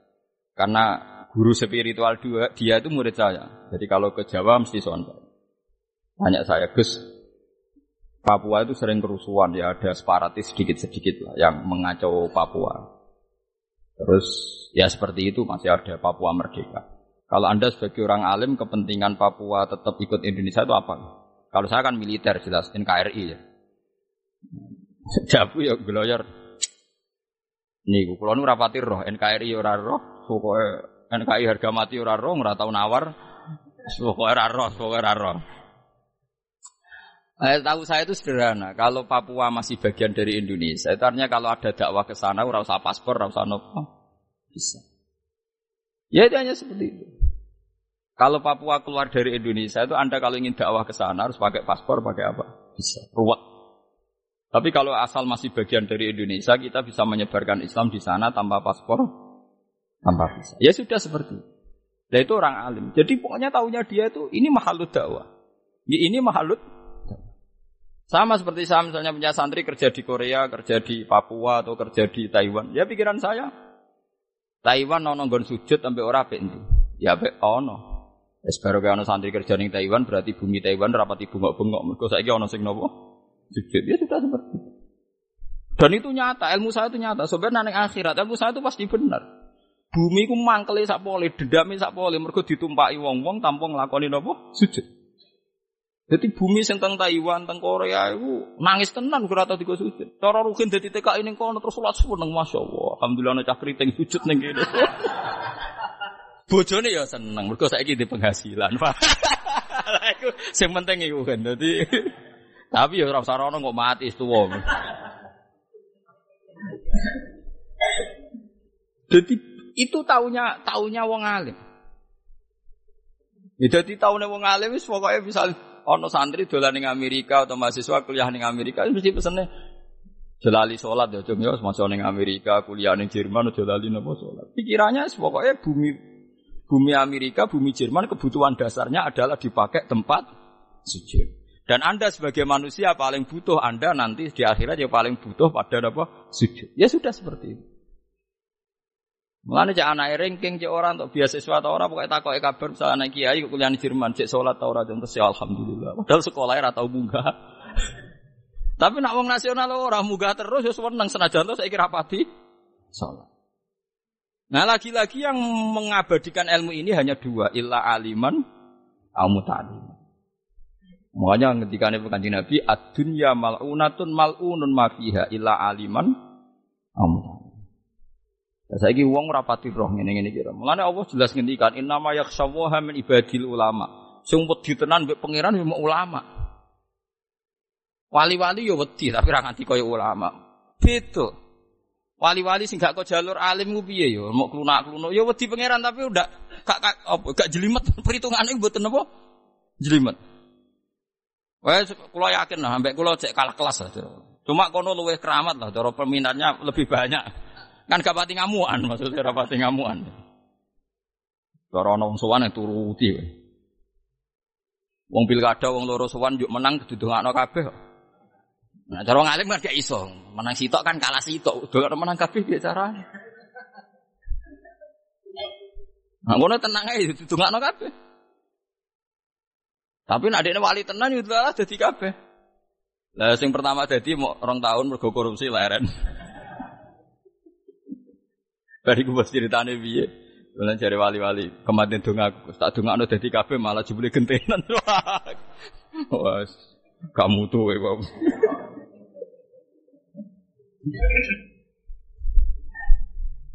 Karena guru spiritual dia, dia itu murid saya. Jadi kalau ke Jawa mesti sontak. Tanya saya, Gus, Papua itu sering kerusuhan ya, ada separatis sedikit-sedikit lah yang mengacau Papua. Terus ya seperti itu masih ada Papua merdeka. Kalau Anda sebagai orang alim kepentingan Papua tetap ikut Indonesia itu apa? Kalau saya kan militer jelas NKRI ya. Jabu ya gloyor. Niku kula nu rapati roh NKRI ya ora roh, pokoke NKRI harga mati ora roh, ora tau nawar. Pokoke ora roh, pokoke ora roh. Eh, tahu saya itu sederhana. Kalau Papua masih bagian dari Indonesia, itu artinya kalau ada dakwah ke sana, ora usah paspor, ora usah nopo, bisa. Ya itu hanya seperti itu. Kalau Papua keluar dari Indonesia itu Anda kalau ingin dakwah ke sana harus pakai paspor, pakai apa? Bisa. Ruwet. Tapi kalau asal masih bagian dari Indonesia, kita bisa menyebarkan Islam di sana tanpa paspor, tanpa visa. Ya sudah seperti itu. Nah itu orang alim. Jadi pokoknya tahunya dia itu ini mahalut dakwah. Ya, ini mahalut sama seperti saya misalnya punya santri kerja di Korea, kerja di Papua atau kerja di Taiwan. Ya pikiran saya, Taiwan ono nggon sujud sampai ora apik Ya apik ono. Wis baru ono santri kerja di Taiwan berarti bumi Taiwan rapati bengok-bengok. Mergo saiki ono sing nopo? Sujud. Ya sudah seperti itu. Dan itu nyata, ilmu saya itu nyata. Sebenarnya ning akhirat ilmu saya itu pasti benar. Bumi ku mangkele sak pole, dendame sak pole mergo ditumpaki wong-wong tanpa nglakoni napa? Sujud. Jadi bumi sing teng Taiwan, teng Korea itu nangis tenan kira tau digo sujud. Cara rukin dadi TKI ning kono terus salat seneng masyaallah. Alhamdulillah ana cah kriting sujud ning kene. Bojone ya seneng mergo saiki di penghasilan. Lah iku sing penting iku kan. Dadi tapi ya ora usah rono kok mati tuwa. Jadi itu taunya taunya wong alim. Ya dadi taune wong alim wis pokoke bisa ono santri dolan ning Amerika atau mahasiswa kuliah ning Amerika mesti pesene. Jelali sholat ya cung ya masuk ning Amerika kuliah ning Jerman aja lali napa sholat. Pikirannya pokoknya bumi bumi Amerika bumi Jerman kebutuhan dasarnya adalah dipakai tempat sujud. Dan Anda sebagai manusia paling butuh Anda nanti di akhirat yang paling butuh pada apa sujud. Ya sudah seperti itu Mulane cek anak ranking cek orang untuk beasiswa atau orang pokoknya takoke kabar misalnya anak kiai kuliah di Jerman cek sholat atau ora terus ya alhamdulillah. Padahal sekolah ora tau munggah. Tapi nak wong nasional orang munggah terus ya seneng senajan to saiki rapati sholat. Nah lagi-lagi yang mengabadikan ilmu ini hanya dua, illa aliman au muta'alim. Makanya ketika Nabi Kanjeng Nabi ad-dunya mal'unatun mal'unun ma fiha illa aliman au muta'alim. Saya saiki wong rapati roh ngene ngene kira. Mulane Allah jelas ngendikan innama yakhshawaha min ibadil ulama. Sing wedi tenan mbek pangeran yo ulama. Wali-wali yo wedi tapi ra nganti kaya ulama. Beda. Wali-wali sing gak kok jalur alim ku piye yo, mau klunak-klunuk yo wedi pangeran tapi udah gak gak apa gak jelimet perhitungane mboten apa? Jelimet. Wes kula yakin lah, ambek kula cek kalah kelas lah. Cuma kono luwih keramat lah, cara peminatnya lebih banyak. Kan gak pati ngamuan maksudnya ora pati ngamuan. Cara ana wong sowan turuti. Wong pilkada wong loro sowan yuk menang didongakno kabeh. Nah, cara ngalim kan gak iso. Menang sitok kan kalah sitok. Dongakno menang kabeh piye carane? Nah, ngono tenang ae didongakno kabeh. Tapi adekne wali tenan yo lah dadi kabeh. Lah sing pertama dadi mau rong tahun mergo korupsi leren. Bariku pas ceritane piye? Bulan cari wali-wali, kematian dong aku, tak dong anu jadi kafe malah jebule gentenan. Wah, kamu tuh, ya,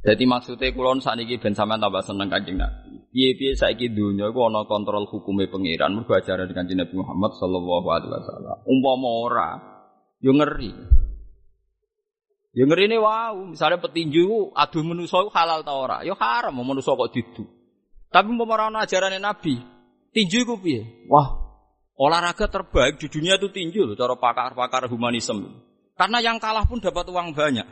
Jadi maksudnya kulon saat ini ben sampean tambah seneng kanjeng Nabi. Piye-piye saiki dunia iku ana kontrol hukumnya pangeran mergo ajaran kanjeng Nabi Muhammad sallallahu alaihi wasallam. Umpama ora, yo ngeri. Ya ngerine wow, misalnya petinju adu manusa halal ta ora? Ya haram manusa kok didu. Tapi umpama ora ajarane Nabi, tinju iku piye? Wah, olahraga terbaik di dunia itu tinju loh, cara pakar-pakar humanisme. Karena yang kalah pun dapat uang banyak.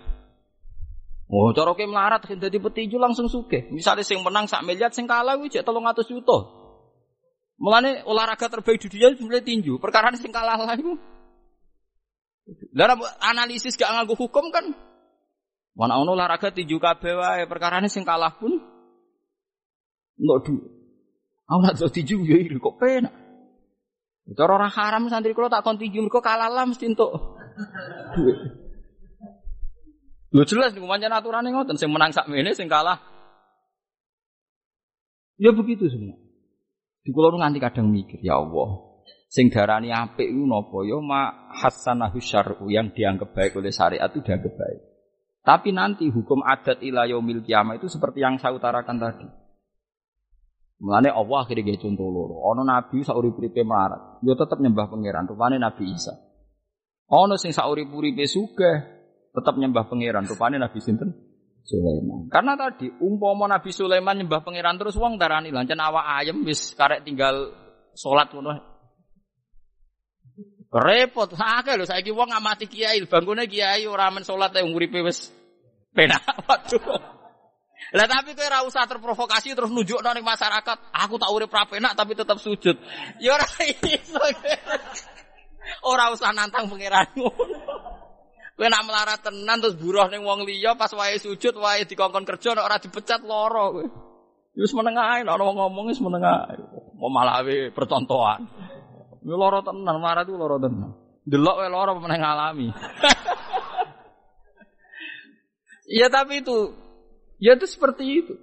Oh, cara ke melarat jadi petinju langsung suke. Misalnya sing menang sak miliar, sing kalah wis tolong atus juta. Mulane olahraga terbaik di dunia itu tinju. Perkara sing kalah lah itu dalam analisis gak hukum kan. Mana ono olahraga tinju kabeh wae perkarane sing kalah pun enggak du. Aku nak tinju ya iri kok penak. Cara orang haram santri kula tak kon tinju mergo kalah lah mesti entuk. Lho jelas niku pancen aturane ngoten sing menang sak mene sing kalah. Ya begitu semua. Di kula nganti kadang mikir, ya Allah, Sing darani apik iku napa ya ma hasanahu syar'u yang dianggap baik oleh syariat itu dianggap baik. Tapi nanti hukum adat ila yaumil kiamah itu seperti yang saya utarakan tadi. Mulane Allah akhirnya gaya contoh loro. Ono nabi saurip-uripe melarat, yo tetap nyembah pangeran, rupane Nabi Isa. Ono sing saurip-uripe sugih, tetap nyembah pangeran, rupane Nabi sinten? Sulaiman. Karena tadi umpama Nabi Sulaiman nyembah pangeran terus wong darani lancen awak ayam wis karek tinggal salat ngono. Repot akeh lho saiki wong ngamati kiai, bangkune kiai ora men salat e uripe wis penak. Waduh. Lah tapi kowe ora usah terprovokasi terus nunjukno ning masyarakat, aku tak urip ra penak tapi tetap sujud. Ya ora iso. Ora usah nantang pangeranmu. Kowe nak melarat tenan terus buruh ning wong liya pas wae sujud wae dikongkon kerja nek ora dipecat lara kowe. Wis meneng ae nek wong ngomong wis meneng ae. Mau malah percontohan. Yo lara tenan, melarat itu lara tenan. Delok wae lara meneng ngalami. Iya tapi itu ya itu seperti itu.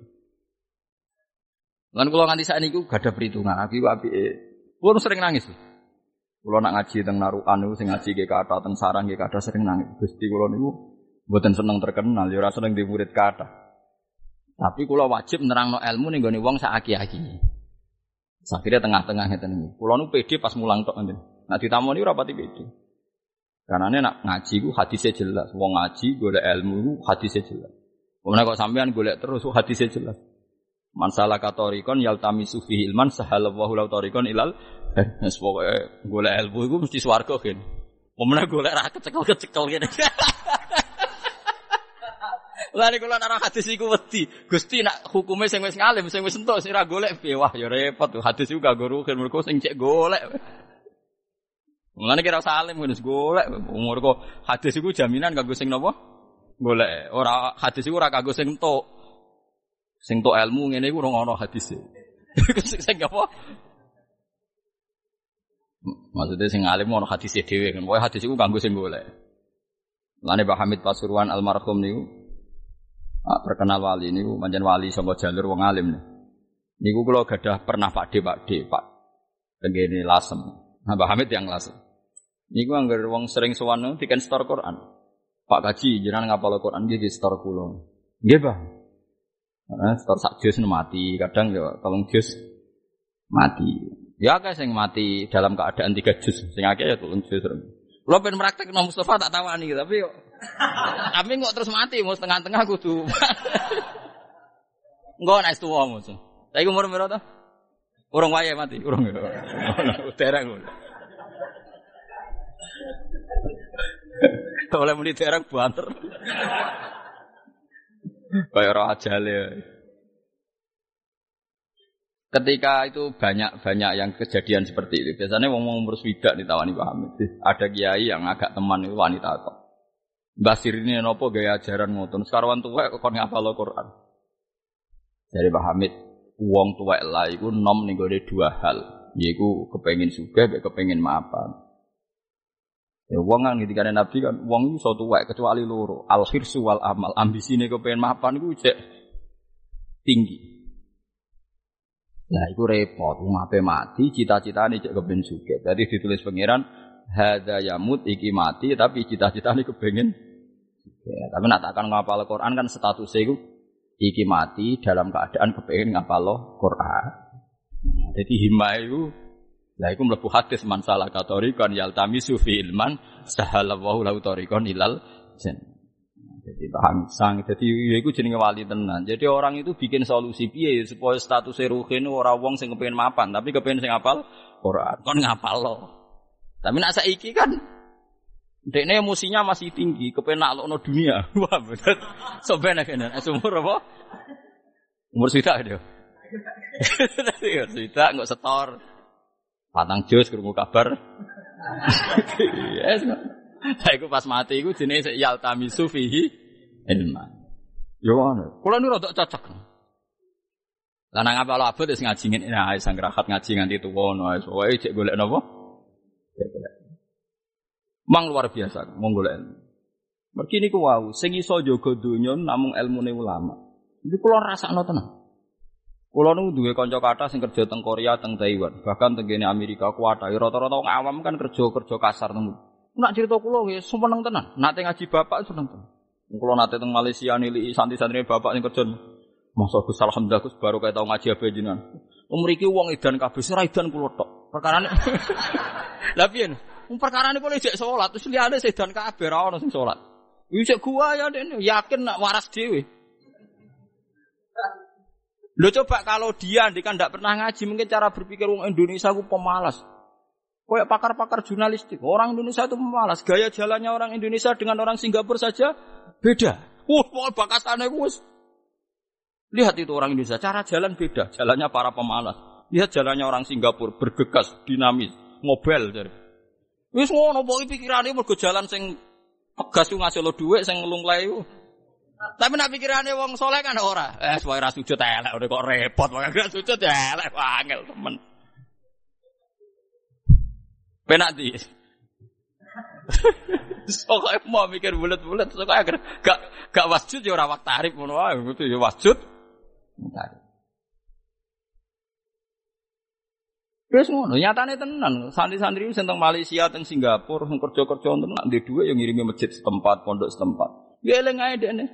Lan kula nganti saat niku gak ada perhitungan. Aku apike. Kulo sering nangis. Kulo nak ngaji teng narukan niku sing ngaji ge kata teng sarang ge kata sering nangis. Gusti kulo niku mboten seneng terkenal, ya ora seneng di murid kata. Tapi kulo wajib nerangno ilmu ning gone wong sak aki-aki. Akhirnya tengah-tengah ngeten niku. Kulo nu pede pas mulang tok ngeten. Nak ditamoni ora pati pede. Karena nak ngaji ku hadisnya jelas. Wong ngaji golek ilmu ku hadisnya jelas. Kemudian kok sampean golek terus hadisnya jelas. Mansalah katorikon yaltami sufi ilman sahalallahu lau torikon ilal. Nes pokoke golek ilmu iku mesti swarga kan. Kemudian golek ra kecekel-kecekel ngene. Lha kula nara hadis iku wedi. Gusti nak hukume sing wis ngalim, sing wis entuk sing ra golek wah ya repot tuh. Hadis iku gak rugen mergo sing cek golek. Mulane kira salim wis golek umur kok hadis iku jaminan kanggo sing napa? Golek. Ora hadis iku ora kanggo sing entuk. Sing entuk ilmu ngene iku ora ono hadise. sing apa? Maksudnya sing alim ono hadise dhewe kan. Pokoke hadis iku kanggo sing golek. Lane Pak Hamid Pasuruan almarhum niku ah, terkenal wali niku manjen wali saka jalur wong alim nih. Niku kula gadah pernah Pak D Pak D Pak tengene lasem. Nah, Pak Hamid yang lasem. Niku anggar wong sering sowan diken store Quran. Pak Kaji jenengan ngapal Quran di store kula. Nggih, Pak. Nah, store sak jus mati, kadang ya tolong jus mati. Ya akeh sing mati dalam keadaan tiga jus, sing akeh ya tolong jus. Lo pengen praktek no Mustafa tak tawani tapi yo tapi kok terus mati mau setengah-tengah kudu. Enggak naik tua musuh. Tapi umur berapa? Urung wae mati, urung. Dereng. Oleh muni dereng banter. Kayak roh ajale. Ketika itu banyak-banyak yang kejadian seperti itu. Biasanya ngomong umur swidak ditawani Pak Hamid. Ada kiai yang agak teman itu wanita kok. Mbah ini nopo gaya ajaran ngoten. Sekarang tuwek kok ngapal Quran. Dari Pak Hamid, wong tuwek lah iku nom ning dua hal. Yaiku kepengin sugih, kepengin maafan. Ya wong kan ketika Nabi kan wong iso tuwek kecuali loro. Al khirsu wal amal. Ambisine kepengin maafan iku cek tinggi. Nah, itu repot. Ape mati, cita-citane cek kepengin sugih. Jadi ditulis pangeran hadza yamut iki mati tapi cita-citane kepengin ya, tapi nak takkan ngapal Quran kan statusnya itu iki mati dalam keadaan kepengin ngapal Quran. Jadi himah itu lah iku mlebu hadis man salah katorikan yaltamisu ilman sahalallahu lahu tariqan ilal jannah. Jadi paham sang. Jadi ya iku jenenge wali tenan. Jadi orang itu bikin solusi piye supaya status ruhin ora wong sing kepengin mapan, tapi kepengin sing apal Quran. Kon ngapal lo. Tapi nak saiki kan Dekne emosinya masih tinggi, kepenak lo dunia. Wah, betul. So benar kan? Umur apa? Umur sudah dia. Umur sudah nggak setor. Patang jus krungu kabar. Yes. Saya pas mati iku jenenge yaltamisu fihi ilman. Yo ngono. Kula nu rada cocok. Lah nang apa abot wis ngaji ngene nah sang rahat ngaji nganti tuwa ngono wis wae cek golek napa? Cek golek. Mang luar biasa mong golek ilmu. Mergi niku wau sing iso jaga donya namung ilmune ulama. Iki kula rasakno tenan. Kulo nu duwe kanca kathah sing kerja teng Korea, teng Taiwan, bahkan teng Amerika kuwata. Rata-rata wong awam kan kerja-kerja kasar teng. Nak cerita kulo nggih seneng tenan. Nate ngaji bapak seneng tenan. Kulo nate teng Malaysia nili santri-santri bapak sing kerja. Masa Gus alhamdulillah Gus baru kayak tau ngaji apa jenengan. Umur iki wong edan kabeh ora edan kulo tok. Perkarane Lah piye? Wong perkarane kulo jek salat terus liyane sedan kabeh ora ono sing salat. Iki gua ya yakin nak waras dhewe. Lo coba kalau dia kan tidak pernah ngaji, mungkin cara berpikir orang Indonesia itu pemalas. Kayak pakar-pakar jurnalistik, orang Indonesia itu pemalas. Gaya jalannya orang Indonesia dengan orang Singapura saja beda. Wah, mau bakasannya gus. Lihat itu orang Indonesia, cara jalan beda. Jalannya para pemalas. Lihat jalannya orang Singapura, bergegas, dinamis, ngobel. Jadi. Wis ngono, pokoknya pikirannya mau jalan sing tegas ngasih lo duit, sing ngelunglai. Tapi nak pikirannya wong soleh kan ora. Eh, supaya ras sujud elek, kok repot, makanya sujud elek, wangel temen. Penak di. Soalnya mau mikir bulat-bulat, soalnya gak gak wasjud ya ora tarif ngono wae, itu ya wasjud. Tarif. Terus ngono, nyatane tenan. Santri-santri sing teng Malaysia, teng Singapura, sing kerja-kerja tenan di dua yang ngirimi masjid setempat, pondok setempat. Ya eling ae dene.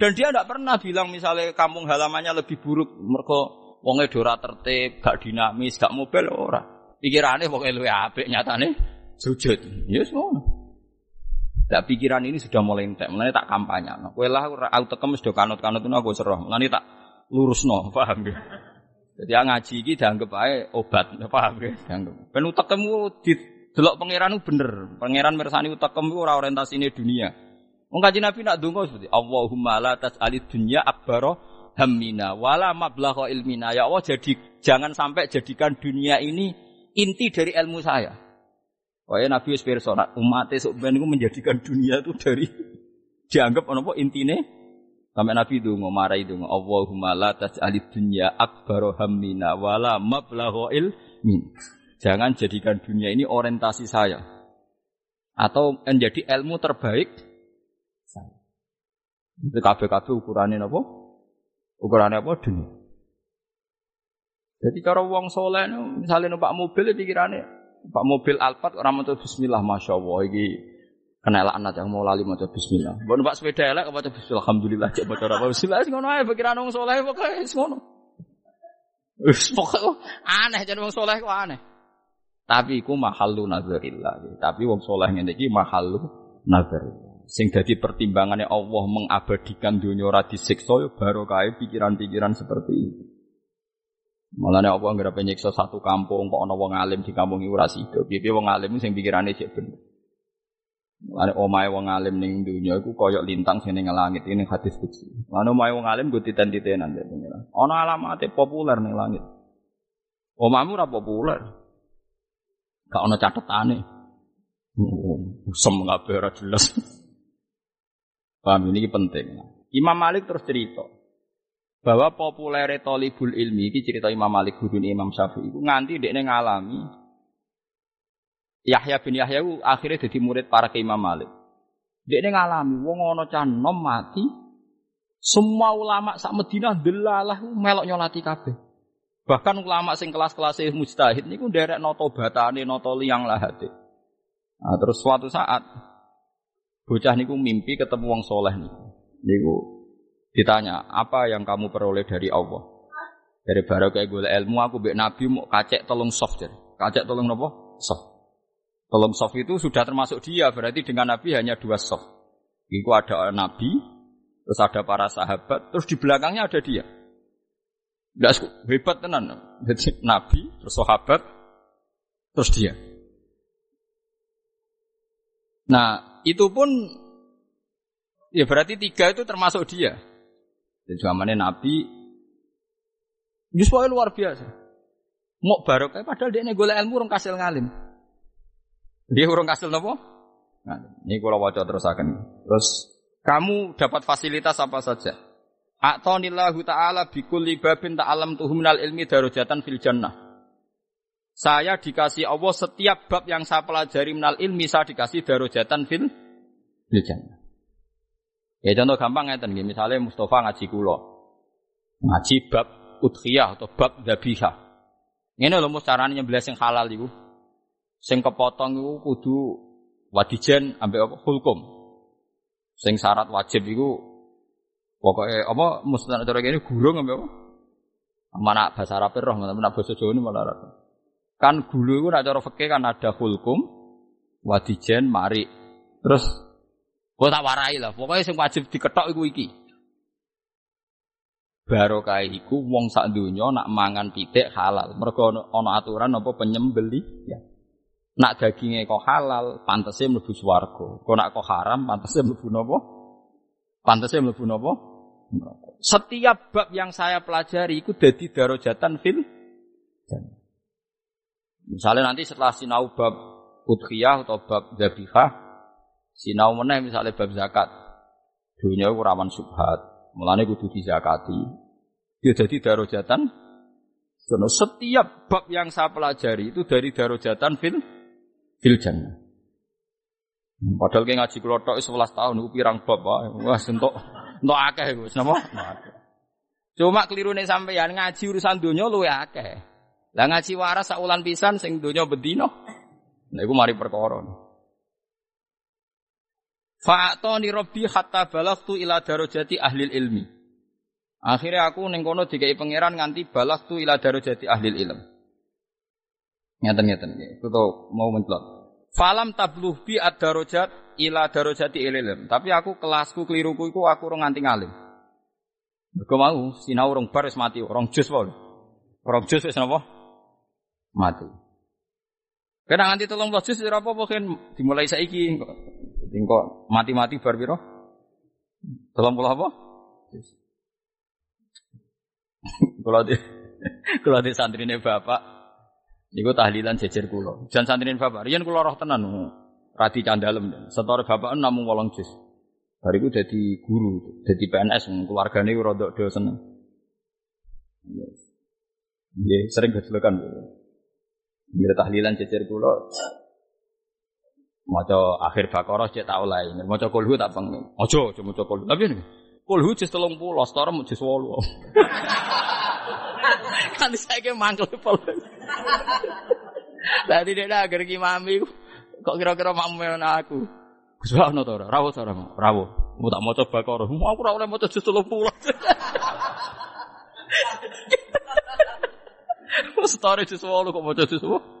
Dan dia tidak pernah bilang misalnya kampung halamannya lebih buruk mereka wonge dora tertib, gak dinamis, gak mobil ora. Pikirannya pokoknya luwe apik nyatane sujud. Ya yes, ngono. Tak pikiran ini sudah mulai entek, mulai tak kampanye. Nah, kowe lah aku tekem do kanut-kanut aku seroh. Mulane tak lurusno, paham ya? Jadi ngaji iki dianggap ae obat, paham ya? Dianggap. Ben utekmu di delok pangeran bener. Pangeran mirsani utekem ora orientasine dunia. Wong kanjeng Nabi nak donga seperti Allahumma la tas'alid dunya akbaro hammina wala mablagha ilmina. Ya Allah jadi jangan sampai jadikan dunia ini inti dari ilmu saya. Wah Nabi wis pirsa umat sok ben menjadikan dunia itu dari dianggap apa intine sampai Nabi itu ngomarai itu Allahumma la tas'alid dunya akbaro hammina wala mablagha ilmin. Jangan jadikan dunia ini orientasi saya atau menjadi ilmu terbaik itu kabeh-kabeh ukurannya apa? Ukurannya apa? Dunia. Jadi cara wong soleh misalnya numpak mobil pikirannya Pak mobil Alphard orang mau Bismillah, masya Allah, ini kena laknat yang mau lali mau Bismillah. Mau numpak sepeda elek apa Bismillah, Alhamdulillah, cek baca apa Bismillah, ngono aja pikiran wong soleh pokoknya ngono. Pokoknya aneh jadi wong soleh kok aneh. Tapi iku mahalu nazarillah. Tapi wong soleh ngene iki mahalu nazarillah sing dadi pertimbangannya Allah mengabadikan dunia ora disiksa ya barokah pikiran-pikiran seperti itu. Malah nek Allah nggak penyiksa satu kampung kok ana wong alim di kampung iku ora sida. Piye wong alim sing pikirane cek bener. Mulane omahe wong alim ning dunia iku koyok lintang sing ning langit ini hadis fiksi. Mulane omahe wong alim go titen-titenan dadi Ana alamate populer ning langit. Omamu ora populer. Gak ana catetane. Usem kabeh ora jelas. Paham ini penting. Imam Malik terus cerita bahwa populer tolibul ilmi ini cerita Imam Malik guru Imam Syafi'i itu nganti dia ngalami Yahya bin Yahya itu akhirnya jadi murid para ke Imam Malik. Dia ngalami wong ono nom mati semua ulama sak Madinah delalah melok nyolati kabeh. Bahkan ulama sing kelas-kelas mujtahid niku nderek noto batane noto liang lahate. Nah, terus suatu saat Bocah niku mimpi ketemu wong soleh niku. Niku ditanya, apa yang kamu peroleh dari Allah? Dari baru kayak gue ilmu aku bek nabi mau kacek tolong soft jadi. Kacek tolong nopo soft. Tolong soft itu sudah termasuk dia berarti dengan nabi hanya dua soft. Iku ada nabi, terus ada para sahabat, terus di belakangnya ada dia. Tidak hebat tenan. Jadi nabi, terus sahabat, terus dia. Nah, itu pun ya berarti tiga itu termasuk dia. Jadi zamannya Nabi justru luar biasa. Mau barokah padahal dia golek ilmu orang kasil ngalim. Dia orang kasil nopo? Nah, ini kalau wajah terus akan. Terus kamu dapat fasilitas apa saja? A'tonillahu ta'ala bikul libabin ta'alam tuhumnal ilmi darujatan fil jannah. Saya dikasih Allah setiap bab yang saya pelajari minal ilmi saya dikasih darujatan fil fil jannah. Ya contoh gampang ngeten nggih, misalnya Mustafa ngaji kula. Ngaji bab udhiyah atau bab dzabihah. Ngene lho mus carane nyembelih sing halal iku. Sing kepotong iku kudu wadijen ambek apa hulkum. Sing syarat wajib iku pokoknya apa mustahil cara ini gurung ambek apa? Mana bahasa Arab roh, mana bahasa Jawa ini malah. Kan gulu itu nak cara fikih kan ada hulkum, wadijen, mari. Terus gue tak warai lah. Pokoknya yang wajib diketok iku iki. barokah iku wong sak donya nak mangan pitik halal. Mergo ana aturan apa penyembeli ya. Nak dagingnya kok halal, pantasnya mlebu swarga. Kok nak kok haram, pantasnya mlebu napa? Pantasnya mlebu napa? Setiap bab yang saya pelajari itu dadi darajatan fil Misalnya nanti setelah sinau bab udhiyah atau bab dzabihah, sinau meneh misalnya bab zakat. Dunia itu rawan subhat, mulane kudu dizakati. Dia jadi darajatan karena setiap bab yang saya pelajari itu dari darajatan fil fil jannah. Padahal kayak ngaji kelotok 11 tahun itu pirang bab wah sentok entuk akeh iku napa? Cuma keliru nih sampeyan ngaji urusan dunia luwe akeh. Lah ngaji waras saulan pisan sing donya bedino. Nah iku mari perkara. Fa'atoni rabbi hatta balagtu ila darajati ahli ilmi. Akhirnya aku ning kono dikai pangeran nganti balagtu ila darajati ahli ilm. Ngeten-ngeten Itu tuh mau mencelot. Falam tabluh bi ad-darajat ila darajati ilm. Tapi aku kelasku keliruku iku aku ora nganti ngalim. Mergo mau sinau rong bar wis mati, rong jus wae. Rong jus wis napa? mati. Kena nganti tolong juz ora apa-apa dimulai saiki kok. Mati-mati bar piro? Tolong puluh apa? Kalau di kalau di santrine bapak, niku tahlilan jejer kulo. Jan santrine bapak, riyen kulo roh tenan, radi candalem. Setor bapak namung wolong juz. Bariku jadi guru, jadi PNS, keluargane rodok do seneng. Iya, sering gejelekan. Bila tahlilan cecer kula maca akhir Baqarah cek tak oleh. Maca kulhu tak pengen. Aja aja maca kulhu. Tapi ini kulhu jus 30, setara jus 8. Kan saiki mangkel pol. Lah tidak ada agar mami kok kira-kira mamu aku. Gus ono to ora? Rawuh ora? Rawuh. Mau tak maca Baqarah. Aku ora oleh maca jus 30. Setore jus 8 kok maca jus 8.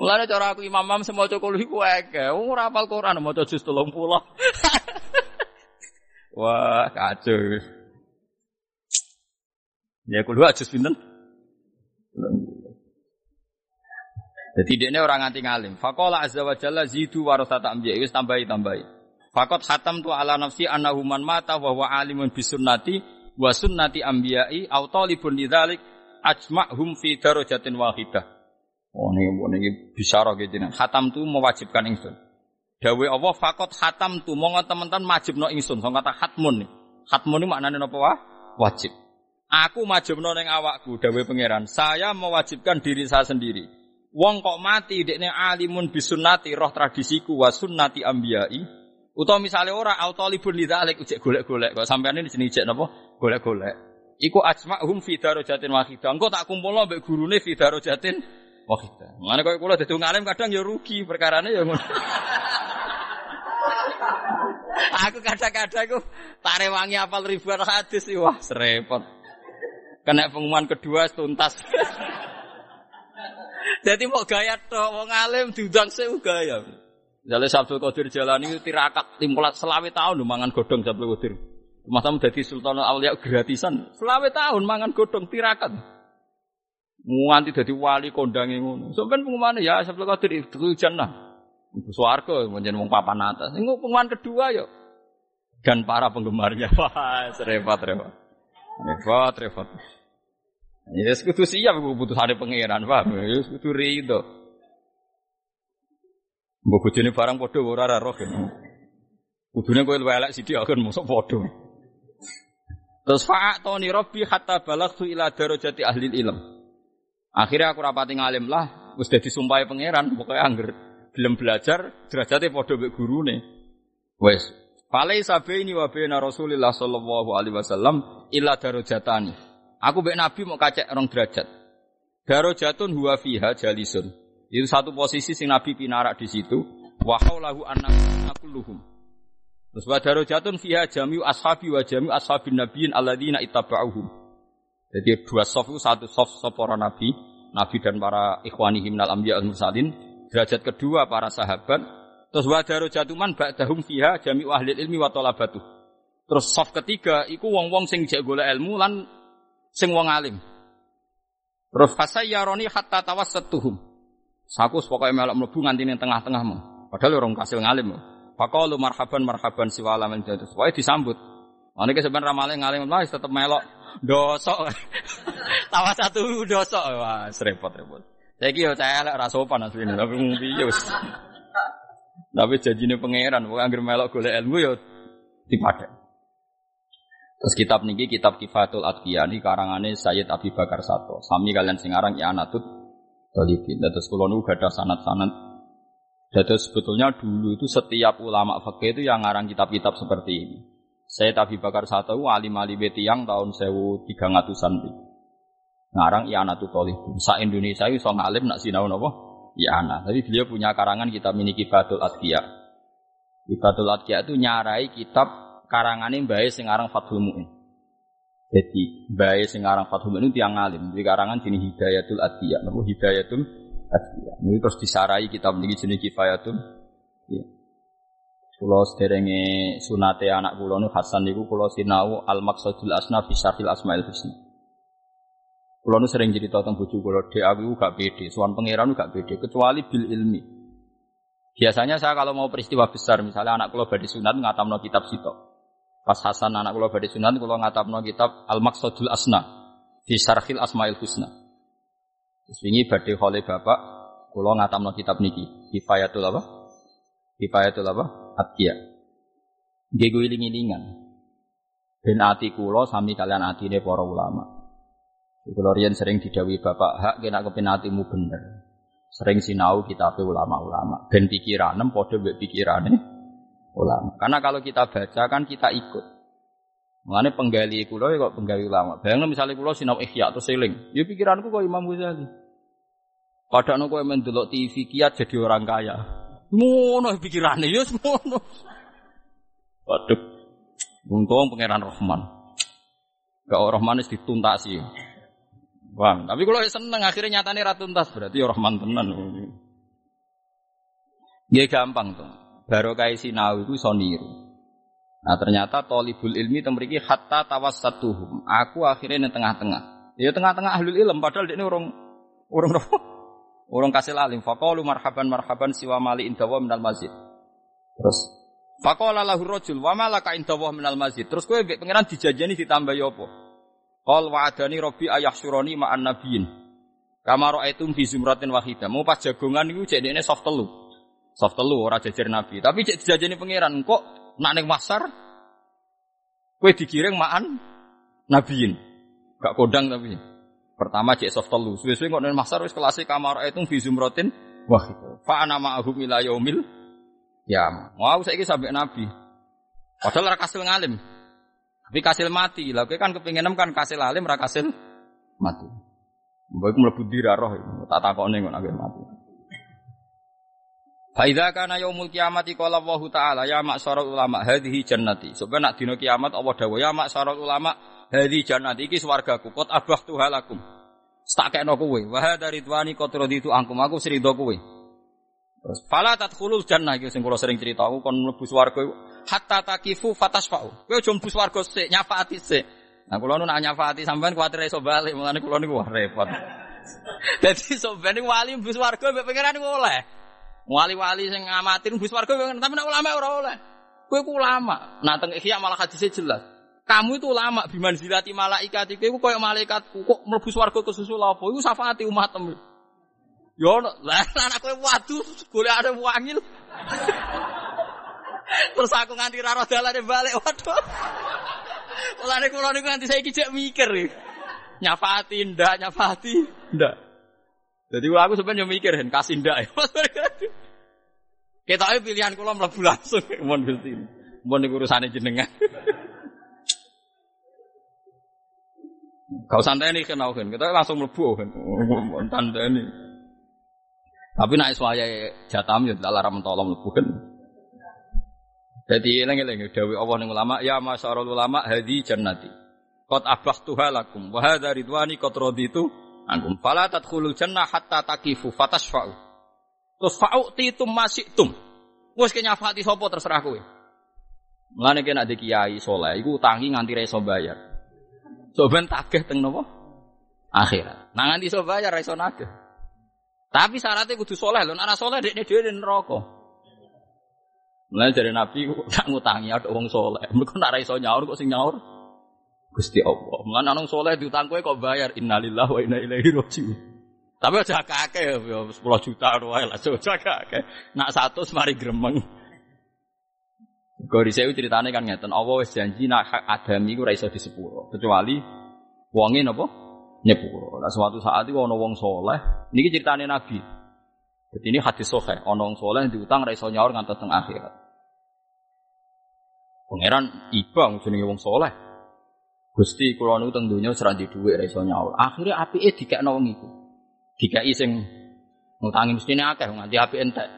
Mulane cara aku imam-imam semua cokol iku akeh. Wong ora hafal Quran maca jus 30. Wah, kacau. Ya kulo aja pinten? Jadi dia ini orang nganti ngalim. Fakola azza wa jalla zidu warasata ambiya. Wis tambahi tambahi. Fakot hatam tu ala nafsi annahu man mata wa huwa alimun bisunnati wa sunnati ambiyai au talibun lidzalik ajma'hum fi darajatin wahidah. Oh ini, ini bisyarah gitu nih. Hatam tu mewajibkan ingsun. Dawe Allah fakot hatam tu mau teman-teman wajib no ingsun. So kata hatmun nih. Hatmun ini maknanya apa wah? Wajib. Aku wajib no neng awakku. Dawe pangeran. Saya mewajibkan diri saya sendiri. Wong kok mati dekne alimun bisunati roh tradisiku wa sunnati ambiyai. Utawa misalnya ora autalibun lidzalik ujek golek-golek. Kok sampean ini jenenge ijek napa? Golek-golek. Iku ajma'hum fi darajatin wahidah. Engko tak kumpulno mbek gurune fi darajatin wahidah. Mane koyo kula dadi ngalim kadang ya rugi perkarane ya aku kadang-kadang aku tak rewangi apal ribuan hadis sih wah serepot. Kena pengumuman kedua tuntas. Jadi mau gaya tok wong alim diundang sewu gaya. Jale Sabtu Qadir jalani tirakat timpulat selawe tahun mangan godhong Sabtu Qadir. Masa menjadi Sultan Aulia gratisan. Selawe tahun mangan godong tirakat. Nganti jadi wali kondangi ngono. Sampeyan pengumuman ya Sabtu Qadir itu jannah. Ibu swarga menjadi wong papan atas. Ini pengumuman kedua yo. Dan para penggemarnya. Wah, repot repot. Repot repot. Ya sekutu siap butuh ada pangeran, paham? Ya sekutu rido. Mbok bojone barang padha ora ora roh. Kudune kowe luwih elek sithik akan mosok padha. Terus fa'atoni rabbi hatta balagtu ila darajati ahli ilm. Akhirnya aku rapati ngalim lah, wis dadi sumpahe pangeran, pokoknya angger gelem belajar derajate padha mek gurune. Wes, Falai sabaini wa baina Rasulillah sallallahu alaihi wasallam illa darajatani. Aku mbek Nabi mau kacek rong derajat. Darajatun huwa fiha jalisun. Itu satu posisi sing Nabi pinarak di situ. Wa haulahu annasu kulluhum. Terus wa darajatun fiha jami'u ashabi wa jami'u ashabin nabiyyin alladzina ittaba'uhum. Jadi dua soft itu satu soft soft para nabi, nabi dan para ikhwanihim minal anbiya al mursalin. Derajat kedua para sahabat. Terus wa darajatuman ba'dahum fiha jami'u ahli ilmi wa talabatuh. Terus soft ketiga iku wong-wong sing jek golek ilmu lan sing wong alim. Terus fasayyaroni hatta tawassatuhum. Saku pokoke melok mlebu nganti ning tengah-tengahmu. Padahal orang kasil ngalim. Faqalu marhaban marhaban siwa alamin jadus. Pokoke disambut. Iki sampean ramale ngalim lah tetep melok dosok. Tawa satu dosok. Wah, repot-repot. Saiki yo saya elek ora sopan asline, tapi piye wis. Tapi janjine pangeran, pokoke anggere melok golek ilmu yo dipadek. Terus kitab niki kitab Kifatul Atqiya ini karangane Sayyid Abi Bakar Sato. Sami kalian sing aran I'anatut Talibin. Terus kula nu gadah sanad-sanad. Jadi sebetulnya dulu itu setiap ulama fakih itu yang ngarang kitab-kitab seperti ini. Sayyid Abi Bakar Sato alim-alim yang tahun 1300-an Ngarang I'anatut Talibin. Sa Indonesia itu so ngalim nak sinau napa? I'ana. Tapi beliau punya karangan kitab ini Kifatul Atqiya. Kifatul Atqiya itu nyarai kitab karangane mbae sing aran Fathul Muin. Jadi mbae sing aran Fathul Muin itu tiang alim. Di karangan jenis Hidayatul Adiyah. Napa Hidayatul Adiyah. Ini terus disarai kitab niki jenis Kifayatul. Ya. Kulo sederenge sunate anak kulo nu Hasan niku kulo sinau Al Maqsadul Asna fi Syarhil Asmaul Husna. Kulo nu sering cerita tentang bojo kulo, dhek aku gak pede, sowan pangeran gak pede kecuali bil ilmi. Biasanya saya kalau mau peristiwa besar, misalnya anak kulo badhe sunat ngatamno kitab sitok. Pas Hasan anak kula badhe sunan kula ngatapno kitab Al Maqsadul Asna fi Syarhil Asmaul Husna. Terus wingi badhe khole bapak kula ngatamno kitab niki Kifayatul apa? Kifayatul apa? Atqiya. Nggih iling-ilingan. Ben ati kula sami kalian atine para ulama. Kula riyen sering didawi bapak, hak kena kepenatimu bener. Sering sinau kitab ulama-ulama. Ben pikiranem padha mbek pikirane ulama. Karena kalau kita baca kan kita ikut. Mengenai penggali kulo ya kok penggali ulama. Bayangno misalnya kulo sinau ikhya atau seling, ya pikiranku kok Imam Ghazali. Padahal kowe mendelok TV kiat jadi orang kaya. Ngono pikirannya ya ngono. Waduh. Untung pangeran Rahman. Gak Rahman itu dituntasi. Bang, tapi kalau seneng akhirnya nyatanya ratuntas berarti ya Rahman tenan. Ya gampang tuh barokah sinau itu iso niru. Nah ternyata tolibul ilmi temriki hatta tawassatuhum. Aku akhirnya di tengah-tengah. Ya tengah-tengah ahlul ilm padahal ini orang orang orang kasih alim. Faqalu marhaban marhaban siwa mali indawa minal masjid. Terus Faqala lahu rajul wa malaka indawa minal masjid. Terus kowe mbek pangeran dijajani ditambah ya apa? Qal wa'adani rabbi ayahsyurani ma'an nabiyyin. Kama ra'aitum fi zumratin wahidah. Mau pas jagongan niku cek dekne soft telu. Soft telu ora jajar Nabi. Tapi cek dijajani pangeran kok nak pasar kue dikiring maan nabiin. Gak kodang tapi. Pertama cek soft telu. Suwe-suwe kok ning pasar wis kelas kamar itu fi zumratin wah itu. Fa ana ma'ahum ila yaumil ya. Mau saiki sampai Nabi. Padahal ora kasil ngalim. Tapi kasil mati. Lah kowe kan kepengin kan kasil alim ora kasil mati. Mbok mlebu dirarah tak takokne kok nek mati. Faidha kana yaumul kiamati qala Allah taala ya maksara ulama hadhihi jannati. Sebab nak dina kiamat Allah dawuh ya maksara ulama hadhihi jannati iki swargaku kot abah tuhalakum. Tak kekno kowe. Wa hadza ridwani qad raditu angkum aku srido kowe. Terus fala tadkhulul jannah iki sing kula sering cerita aku kon mlebu swarga hatta takifu fatasfa'u. Kowe aja mlebu swarga sik nyafaati sik. Nah kula nu nak nyafaati sampean kuwatir iso bali mulane kula niku repot. Dadi sampean wali mlebu swarga mbek pangeran oleh. Wali-wali sing ngamatin bus warga tapi nak ulama ora oleh. Kowe ku ulama. Nah teng ihya malah hadisnya jelas. Kamu itu ulama biman zilati malaikat iku koyo malaikatku kok mlebu swarga kesusul apa? Iku syafaati umatem. Yo lah anak kowe waduh golek ada wangil. Terus aku nganti ra dalane balik waduh. Mulane kula niku nganti saiki jek mikir. Nyafati ndak, nyafati ndak. Jadi aku sebenarnya mikir kasih ndak ya. Kita ayo pilihan kula mlebu langsung mon Gusti. Mon niku jenengan. Kau santai nih kenal kan, kita langsung mlebu kan, tanda ini. Tapi naik suaya jatam ya tidak larang mentolong mlebu kan. Jadi lengi-lengi dawi Allah ning ulama, ya masyarul ulama hadi jannati. Qad abahtuha lakum wa hadza ridwani qad raditu ankum. Fala tadkhulul jannah hatta takifu fatasfa'u. Terus fa'uti tum masih tum. Wes kenyafati sopo terserah kowe. Mulane kena di kiai soleh, iku utangi nganti reso bayar. Soben tagih teng nopo? Akhirat. Nah nganti iso bayar reso nagih. Tapi syaratnya kudu soleh lho, nek soleh dekne dhewe neraka. Mulane dari Nabi nak ngutangi ada wong soleh. Mereka nak iso nyaur kok sing nyaur. Gusti Allah. Mulane ana soleh diutang kowe kok bayar innalillahi wa inna ilaihi rajiun. Tapi aja kakek ya 10 juta wae lah aja kakek. Nak 100 mari gremeng. Gori saya ceritanya kan ngeten, Allah wis janji nak hak adami iku ora iso disepuro, kecuali wonge napa nyepuro. Nah suatu saat itu ana wong soleh, niki ceritane Nabi. Jadi ini hadis sahih, ana wong soleh diutang ra iso nyaur ngantos teng akhirat. Pangeran iba jenenge wong soleh. Gusti kula niku teng donya ora di dhuwit ra iso nyaur. Akhire apike dikekno wong iku. Dikai sing ngutangi mestine akeh nganti apike entek.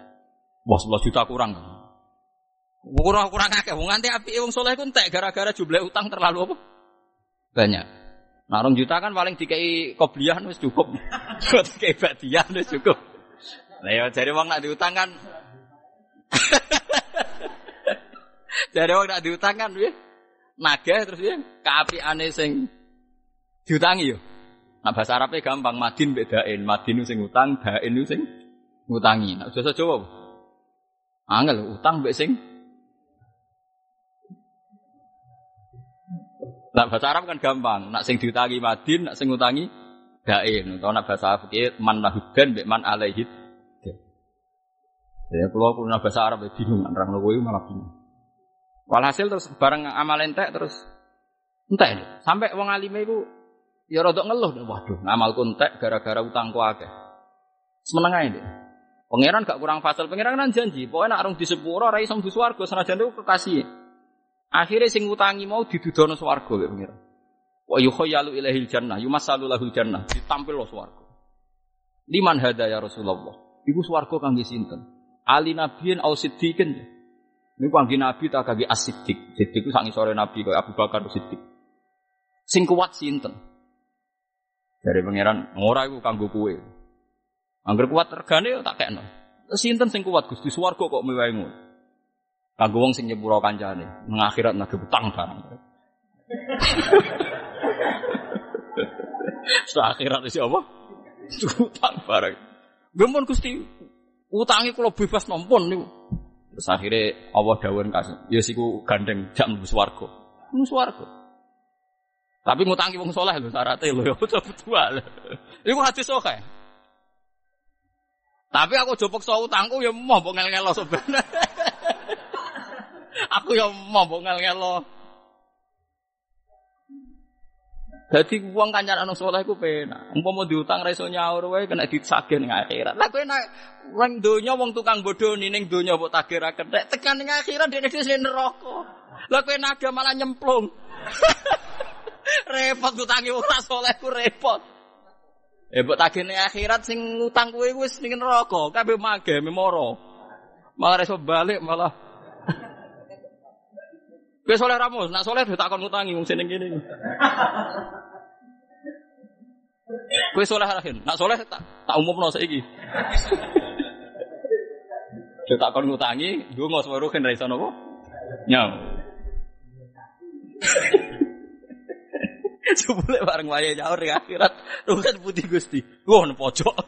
Wah 11 juta kurang kan. Kurang kurang akeh wong nganti apike wong saleh ku entek gara-gara jumlah utang terlalu apa? Banyak. Rong juta kan paling dikai kobliyah wis cukup. dikai badiah wis cukup. Lah ya jare wong nak diutang kan Jare wong nak diutang kan piye? Nagih terus piye? Kaapiane sing diutangi yo. Nah bahasa Arabnya gampang, madin bedain, madin sing utang, dain sing ngutangi. Nah, bahasa Jawa. Angel utang mbek sing Nak bahasa Arab kan gampang. Nak sing diutangi madin, nak sing ngutangi dain. Atau nak bahasa fikih man lahudan be man alaihid. Ya kalau aku bahasa Arab ya bingung, orang kowe malah bingung. Walhasil terus bareng amal entek terus entek ini. Sampai wong alime iku ya rodok ngeluh, waduh, ngamalku entek gara-gara utangku akeh. Semeneng ae deh. Pangeran gak kurang fasal, pangeran kan janji, pokoknya nak arung di sepuro, rai mlebu swarga senajan itu kekasih. Akhirnya sing utangi mau didudono swarga ya pengiran. Wa yukhayyalu ilahil jannah, yumasalu lahul jannah, ditampil lo swarga. Liman hada ya Rasulullah. Iku swarga kangge sinten? Ali nabiyin au siddiqin. Ini kangge nabi tak kangge as-siddiq. Siddiq ku sore nabi kaya Abu Bakar Siddiq. Sing kuat sinten? Dari pangeran, ora iku kanggo kowe. Angger kuat regane tak kekno. Sinten sing kuat Gusti swarga kok mewae ngono. Kanggo wong sing nyepuro kancane, nang akhirat nang utang barang. Setelah akhirat iki apa? Utang barang. Gempon Gusti, utangi kula bebas nompon niku. Terus akhirnya Allah dawuh kasih, ya siku gandeng jam mlebu swarga. Mlebu swarga. Tapi ngutangi wong soleh lho syaratnya lho ya betul lho. Iku hadis sahih. Tapi aku jopok so utangku ya mau mbok ngel-ngelo sebenarnya. aku ya mau ngel-ngelo. Jadi uang kancan anu soleh ku penak. Umpama diutang ra iso nyaur wae kena disagih ning akhirat. Lah kowe nek wong donya wong tukang bodoh ning donya mbok tagih ra kethek tekan ning akhirat dene dhewe neraka. Lah kowe naga malah nyemplung. repot utangi wong soleh ku repot. Eh mbok tagihne akhirat sing utang kowe wis ning neraka, kabeh mage memoro. Malah iso balik malah. Kowe soleh ramus, nak soleh takon ngutangi wong sing kene. Kowe soleh rahin, nak soleh tak tak umumno saiki. Saya takon ngutangi, ndonga suwe ruhin ra iso napa? Nyam. Jebule bareng wayahe nyaur di akhirat, ruhen putih Gusti. Wah, pojok.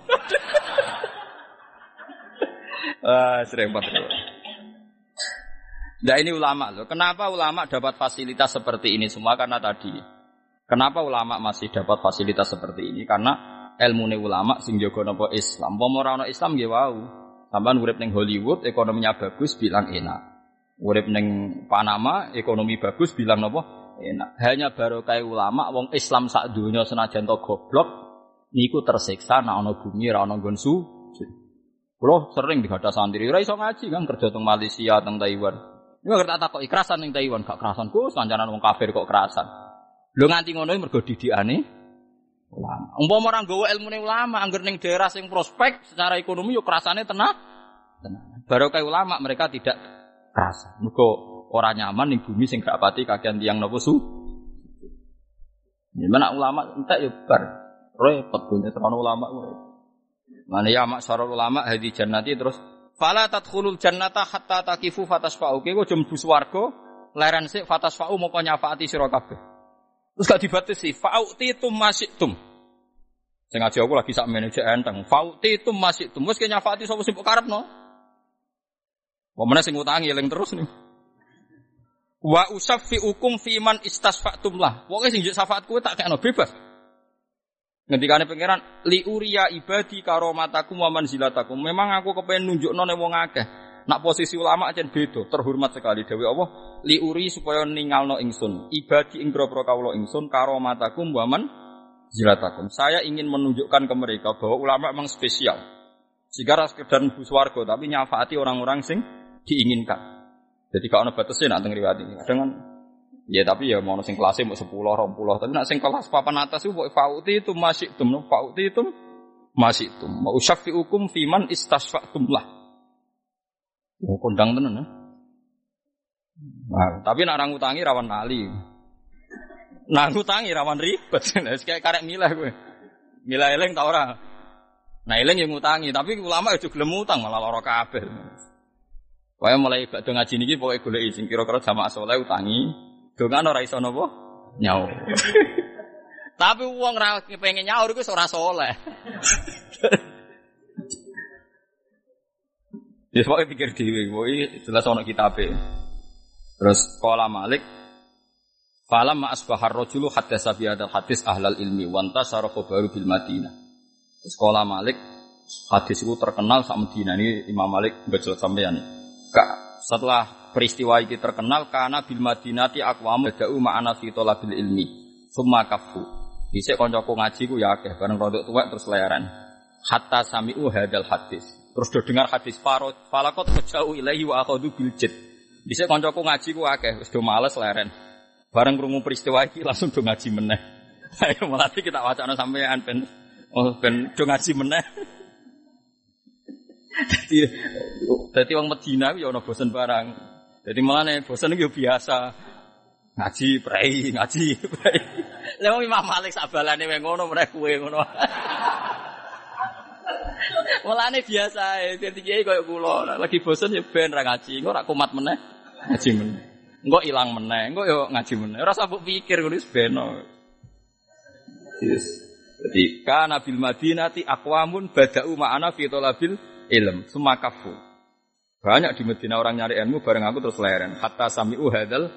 Ah, banget. Nah ini ulama loh. Kenapa ulama dapat fasilitas seperti ini semua? Karena tadi. Kenapa ulama masih dapat fasilitas seperti ini? Karena ilmu ulama sing jaga nopo Islam. Pomorano Islam gak wow. Sampai urip neng Hollywood ekonominya bagus bilang enak. Urip neng Panama ekonomi bagus bilang nopo enak. Hanya baru kayak ulama wong Islam sak dunia senajan to goblok niku tersiksa nak ono bumi ra ono gonsu. Kulo sering dihadap santri, ora iso ngaji kan kerja teng Malaysia, teng Taiwan. Ini gak tak kok kerasan ning Taiwan, gak kerasan ku kancanan wong kafir kok kerasan. Lho nganti ngono mergo didikane ulama. Umpama ora nggawa ilmune ulama, angger ning daerah sing prospek secara ekonomi yo kerasane tenang. Tenang. Kayak ulama mereka tidak kerasa. Mergo ora nyaman ning bumi sing gak pati kakean tiang nopo su. Gimana ulama entek yo bar. Repot terano ulama Mana ya mak sarul ulama hadi jannati terus fala tadkhulul jannata hatta takifu fatasfa'u. Kowe aja mlebu swarga leren sik fatas fa'u moko nyafaati sira kabeh. Terus gak dibatasi fa'uti tum tum. Sing ngaji aku lagi sak manajer enteng. Fa'uti tum tum. Wis nyafaati sapa sing karepno. Meneh sing utangi eling terus nih. Wa usaffi ukum fiman istasfa'tum lah. Pokoke sing syafaat kowe tak kena bebas. Ngendikane pangeran li uriya ibadi karomatakum wa manzilatakum. Memang aku kepengen nunjukno ning wong akeh. Nak posisi ulama aja beda, terhormat sekali dewi Allah. Li uri supaya ningalno ingsun. Ibadi ing grobro kawula ingsun karomatakum wa manzilatakum. Saya ingin menunjukkan ke mereka bahwa ulama memang spesial. Jika sekedar nembus warga tapi nyafaati orang-orang sing diinginkan. Jadi kalau ada batasnya nak riwayat ini. Kadang kan Ya tapi ya mau sing kelasnya mau sepuluh, rompuloh. Tapi nak sing kelas papan atas itu fauti itu masih tum, fauti itu masih tum. Mau syafi hukum fiman istasfatum lah. Oh, kondang tenan ya. Nah, tapi nak orang utangi rawan nali. Nah, utangi rawan ribet. Kayak karek milah gue. Milah eleng tau orang. Nah, eleng yang ngutangi, tapi ulama itu gelem utang malah lara kabeh. Pokoknya mulai badhe ngaji niki pokoke golek sing kira-kira jamaah saleh utangi, Dongan ora iso napa? Nyaur. Tapi uang ra pengen nyaur iku ora soleh. Ya pokoknya pikir dhewe, pokoknya jelas ana kitabe. Terus qala Malik Falam ma asbahar rajulu haddasa bi hadzal hadis ahlal ilmi wa antasara baru bil Madinah. Qala Malik hadis itu terkenal sak Madinah ini Imam Malik mbajel sampean. Kak setelah peristiwa ini terkenal karena bil madinati aqwam badau ma'ana fi talabil ilmi summa kafu. Dhisik kancaku ngaji ku ya akeh bareng rodok tuwek terus layaran hatta sami'u hadal hadis. Terus do dengar hadis farot falakot fajau ilahi wa akhadhu bil jid. Kancaku ngaji ku akeh wis do males leren bareng krungu peristiwa iki langsung do ngaji meneh. Ayo melatih kita wacana sampean ben. Oh ben do ngaji meneh. Jadi, jadi orang Medina ya ono bosen barang. Jadi malah nih bosan itu biasa ngaji prei ngaji prei. Lalu Imam Malik sabalane wae ngono mereka kue ngono. Malah nih biasa jadi kiai koyo kula lagi bosan ya ben ra ngaji, engko ra kumat meneh ngaji meneh. Engko ilang meneh, engko yo ngaji meneh. Ora sabuk pikir ngono wis beno. Yes. Jadi kana bil madinati aqwamun bada'u ma'ana fi talabil ilm, sumakafu. Banyak di Medina orang nyari ilmu bareng aku terus leren. Hatta sami'u hadal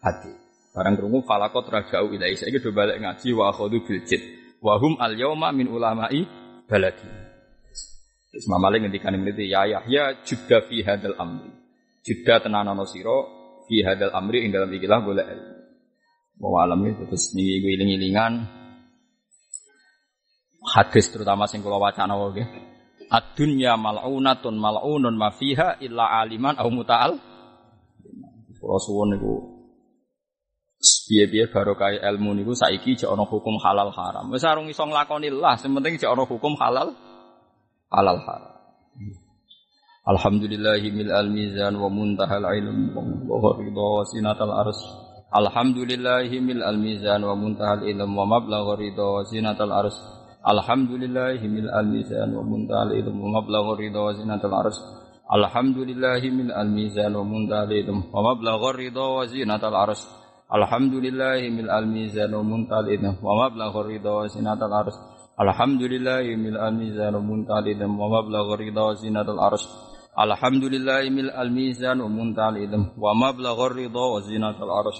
hati. Barang kerungu falakot rajau ilai. Saya gitu balik ngaji wa akhodu biljid. Wahum al yawma min ulama'i baladi. Isma Malik ngendikan ini ya Yahya judda fi hadal amri. Judda tenanono siro fi hadal amri ing dalam ikilah boleh ilmu. Bahwa alam terus nih iling-ilingan hadis terutama sing kula wacana wae. Ad-dunya mal'unatun mal'unun ma fiha illa aliman au muta'al. Kula suwun niku piye-piye barokah ilmu niku saiki jek ana hukum halal haram. Wis arung iso nglakoni lah, sing penting jek ana hukum halal halal haram. Alhamdulillahi mil al mizan wa muntahal ilm wa ridha wa sinatal ars. Alhamdulillahi mil al mizan wa muntahal ilm wa mablagh ridha wa sinatal ars. Alhamdulillahi mil al-mizan wa muntal ilm wa mablagh ridha wa zinatul arsh. Alhamdulillahi mil al-mizan wa muntal ilm wa mablagh ridha wa zinatul arsh. Alhamdulillahi mil al-mizan wa muntal ilm wa mablagh ridha wa zinatul arsh. Alhamdulillahi mil al-mizan wa muntal ilm wa mablagh ridha wa zinatul arsh. Alhamdulillahi mil al-mizan wa muntal ilm wa mablagh ridha wa zinatul arsh.